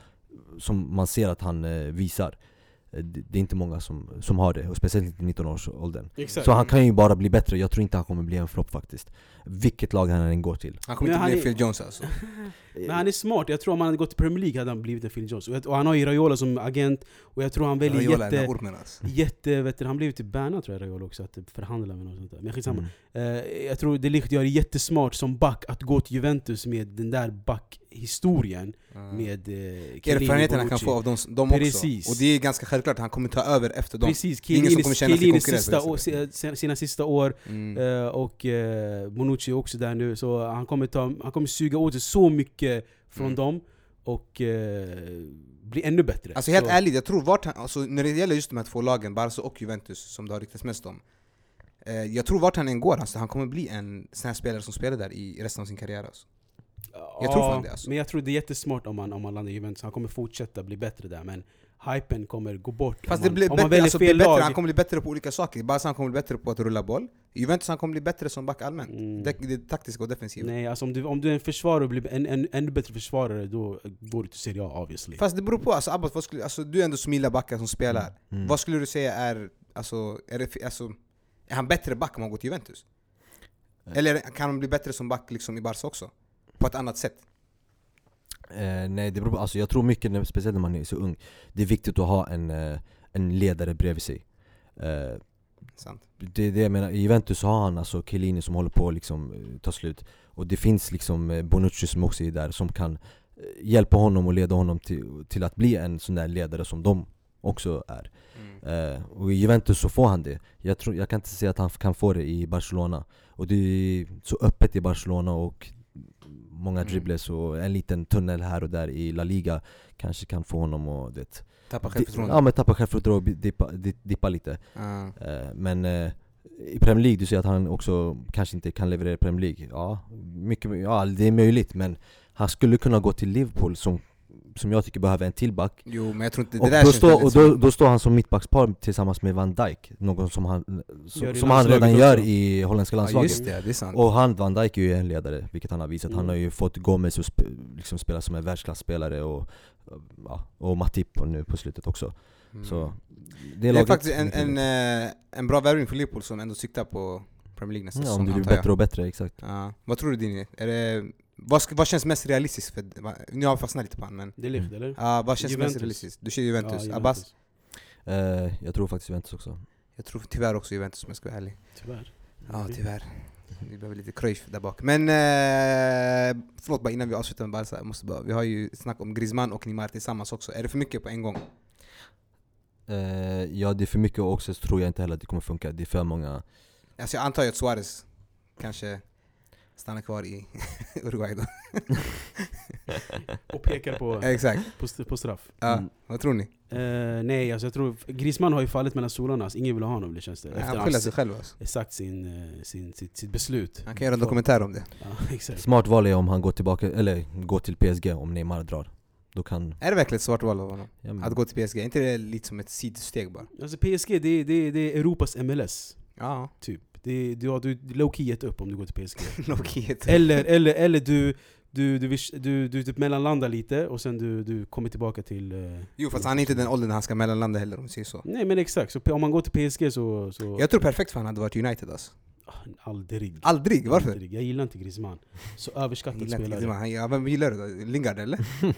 som man ser att han eh, visar. Eh, Det är inte många som, som har det, och speciellt inte i 19-årsåldern. Exakt. Så han kan ju bara bli bättre, jag tror inte han kommer bli en flopp faktiskt. Vilket lag han än går till. Han kommer Men inte bli är- Phil Jones alltså. Men han är smart, jag tror om han hade gått till Premier League hade han blivit en Phil Jones. Och, han har ju Raiola som agent, och jag tror han väljer Raiola jätte... ormen alltså. Jätte, vet du, han blev typ bannad tror jag Raiola också, att förhandla med något sånt där. Men skitsamma. Mm. Eh, jag tror det gör det jättesmart som back att gå till Juventus med den där backhistorien Mm. med eh, Chiellini, Erfarenheten han kan få av dem, dem också. Precis. Och det är ganska självklart att han kommer ta över efter dem. Precis, är ingen som kommer känna sig konkurrent sista, år, sina, sina sista år, Mm. eh, och eh, Bonucci är också där nu, så han kommer, ta, han kommer suga åt sig så mycket från Mm. dem och eh, bli ännu bättre. Alltså helt så, ärligt, jag tror vart han, alltså, när det gäller just de här två lagen, Barca och Juventus som det har ryktats mest om eh, Jag tror vart han än går, alltså, han kommer bli en sån här spelare som spelar där i resten av sin karriär alltså. jag tror fan det, alltså. Men jag tror det är jättesmart om man, om man landar i Juventus, han kommer fortsätta bli bättre där men hypen kommer gå bort Fast om det man, blir om man bättre, alltså, blir fel bättre, han kommer bli bättre på olika saker Barca kommer bli bättre på att rulla boll Juventus han kommer bli bättre som back allmänt Mm. det, det är taktiska och defensiva Nej, alltså om du, om du är en försvarare och blir en, en ännu bättre försvarare, då går du till Serie A obviously. Fast det beror på, alltså, Abbas, vad skulle, alltså, du är ändå som gillar backar som spelar Mm. Vad skulle du säga är, alltså, är, det, alltså, är han bättre back om han går till Juventus? Eller kan han bli bättre som back liksom i Barca också? På ett annat sätt? Eh, nej, det beror på, alltså jag tror mycket, när, speciellt när man är så ung, det är viktigt att ha en, eh, en ledare bredvid sig. Eh, Sant. det är det jag menar, i Juventus har han alltså Chiellini som håller på att liksom, eh, ta slut. Och det finns liksom eh, Bonucci som också är där, som kan hjälpa honom och leda honom till, till att bli en sån där ledare som de också är. Mm. Eh, och i Juventus så får han det. Jag, tror, jag kan inte säga att han kan få det i Barcelona. Och det är så öppet i Barcelona och många Mm. dribbles och en liten tunnel här och där i La Liga kanske kan få honom att det, Tappa självförtroende? ja, men tappa självförtroende och dippa, di- dippa lite. Eh, men eh, i Premier League, du säger att han också kanske inte kan leverera i Premier League. Ja, mycket, ja, det är möjligt men han skulle kunna gå till Liverpool som, som jag tycker behöver en till back. Jo men jag tror inte, det Och, där då, väldigt och då, då står han som mittbackspar tillsammans med Van Dijk, någon som han, som, som han redan också. gör i holländska Ja landslaget. just det, det är sant Och han, Van Dijk är ju en ledare, vilket han har visat. Han Mm. har ju fått Gomez att sp liksom spela som en världsklasspelare och, ja, och Matip nu på slutet också. Mm. Så det Det är faktiskt en, en, vet. eh, en bra värvning för Liverpool som ändå siktar på Premier League nästa ja, säsong om det blir jag. bättre och bättre, exakt. Ja. Vad tror du Dini? Är det, vad, ska, vad känns mest realistiskt? För, nu har jag fastnat lite på han men Det är lift eller? ja, vad känns Juventus. mest realistiskt? Du kör Juventus, Ja, Abbas? Eh, jag tror faktiskt Juventus också. Jag tror tyvärr också Juventus om jag ska vara ärlig Tyvärr. Ja tyvärr Vi behöver lite Cruyff där bak Men eh, förlåt bara innan vi avslutar med Barca, måste bara, vi har ju snack om Griezmann och Neymar tillsammans också Är det för mycket på en gång? Eh, ja, det är för mycket och också så tror jag inte heller att det kommer funka. Det är för många Alltså jag antar ju att Suarez kanske stannar kvar i [laughs] Uruguay då [laughs] Och pekar på, Exakt, på, st- på straff. ja, Mm. vad tror ni? Eh, nej, alltså jag tror Griezmann har ju fallit mellan stolarna, alltså ingen vill ha honom det känns det. Efter Han skyller sig själv alltså. sagt sin, eh, sin, sitt, sitt beslut. Han kan göra en dokumentär om det Ja, [laughs] exakt. Smart val är om han går tillbaka, eller går till PSG om Neymar drar. Då kan... Är det verkligen ett svart val av honom? Ja, men, Att gå till PSG, är inte det lite som ett sidosteg bara? Alltså PSG, det, är- det, är- det är Europas MLS. Ja, Typ. Det, du har du low-key gett upp om du går till PSG. [laughs] eller, eller, eller du, du, du, du, du typ mellanlandar lite och sen du, du kommer tillbaka till... eh, Jo fast han är inte den åldern han ska mellanlanda heller om vi säger så. Nej men exakt, så om man går till PSG så... så Jag tror perfekt för han hade varit United alltså. Ah, Aldrig. Aldrig, varför? Aldrig. Jag gillar inte Griezmann. Så överskattad spelare. Ja, Vem gillar du då? Lingard eller? [laughs]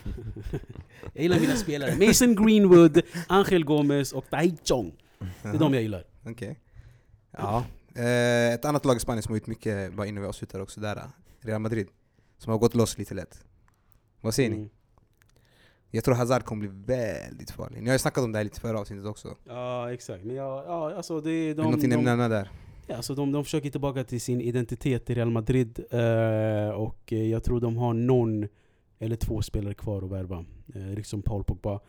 Jag gillar mina spelare. Mason Greenwood, Angel Gomez och Tai Chong. Det är de jag gillar. Okej. Ja. Eh, ett annat lag i Spanien som har gjort mycket, bara innan vi avslutar också där. Real Madrid. Som har gått loss lite lätt. Vad säger ni? Mm. Jag tror Hazard kommer bli väldigt farlig. Ni har ju snackat om det här lite förra avsnittet också. Ja exakt, men ja, ja alltså det är de, någonting ni de, nämna där? ja, alltså de, de försöker tillbaka till sin identitet i Real Madrid eh, och jag tror de har någon eller två spelare kvar att värva. Eh, liksom Paul Pogba,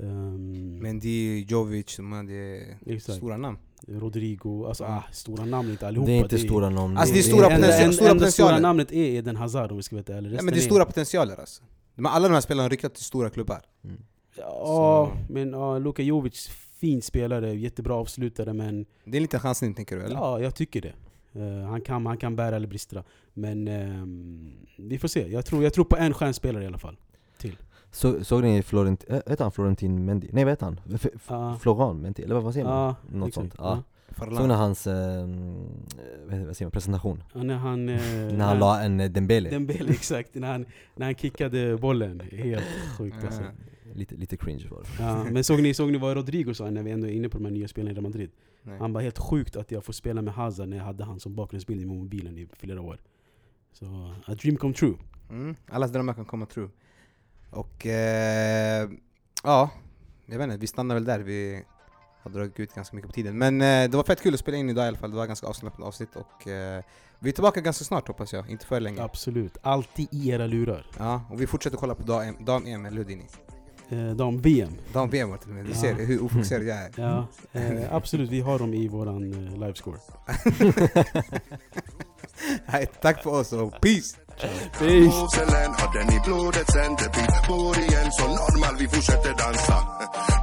ehm, Mendy, Jovic, de hade Exakt. stora namn. Rodrigo, alltså Ja. ah, stora namn inte allihopa. Det är inte stora namn. Alltså, det är det stora enda- potential- enda- stora potentialer. stora namnet är Eden Hazard om vi ska vara ärliga. Ja, men det är stora potentialer alltså. De Alla de här spelarna har ryktat till stora klubbar. Mm. Ja, Så- men ja, Luka Jovic, fin spelare, jättebra avslutare men Det är en liten chansning tänker du eller? ja, jag tycker det. Eh, han, kan, han kan bära eller brista. Men ehm, vi får se. Jag tror, jag tror på en stjärnspelare i alla fall. Så, såg ni Florent, äh, heter han Florentin Mendy? Nej vad heter han? F- F- Ja. Florent Mendy, eller vad säger man? Ja, Något exakt. sånt. Ja. Farlan. Såg ni hans, eh, vad heter- vad säger man, presentation? Ja, när han... eh, [laughs] När han la en eh, Dembele? Dembele, exakt. När han, när han kickade bollen. Helt sjukt alltså. Lite, lite cringe var det. Ja, men såg ni, såg ni vad Rodrigo sa när vi ändå är inne på de här nya spelarna i Real Madrid? Nej. Han var helt sjukt att jag får spela med Hazard när jag hade han som bakgrundsbild i mobilen i flera år. Så, a dream come true. Mm. Allas drömmar kan komma true. Och eh, ja, jag vet inte, vi stannar väl där. Vi har dragit ut ganska mycket på tiden. Men eh, det var fett kul att spela in idag i alla fall. Det var ganska avslappnat avsnitt och eh, vi är tillbaka ganska snart hoppas jag, inte för länge. Absolut. Alltid i era lurar. Ja, och vi fortsätter kolla på dam- dam-EM, eller hur Dini? Eh, de VM. Dam-VM var till och med, du ser hur ofokuserad jag är. [laughs] Ja, eh, absolut. Vi har dem i våran eh, livescore. [laughs] Tack för oss och peace! Moselen har den i blodet sen det bor igen så normal vi fortsätter dansa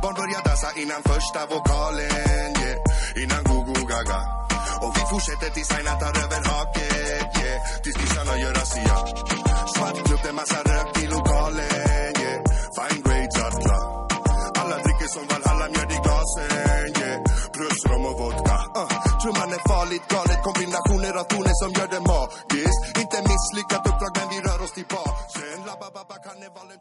Barn börjar dansa innan första vokalen yeah. Innan go gaga Och vi fortsätter tills Aina tar över haket yeah. Tills kissarna gör razzia Svart klubb, det massa rök i lokalen yeah. Fine grades Alla dricker som Valhalla, mjöd i glasen yeah. Plus rom och vodka uh. Trumman är farligt galet av tonen som gör det magiskt. Inte misslyckat uppdrag men vi rör oss tillbaks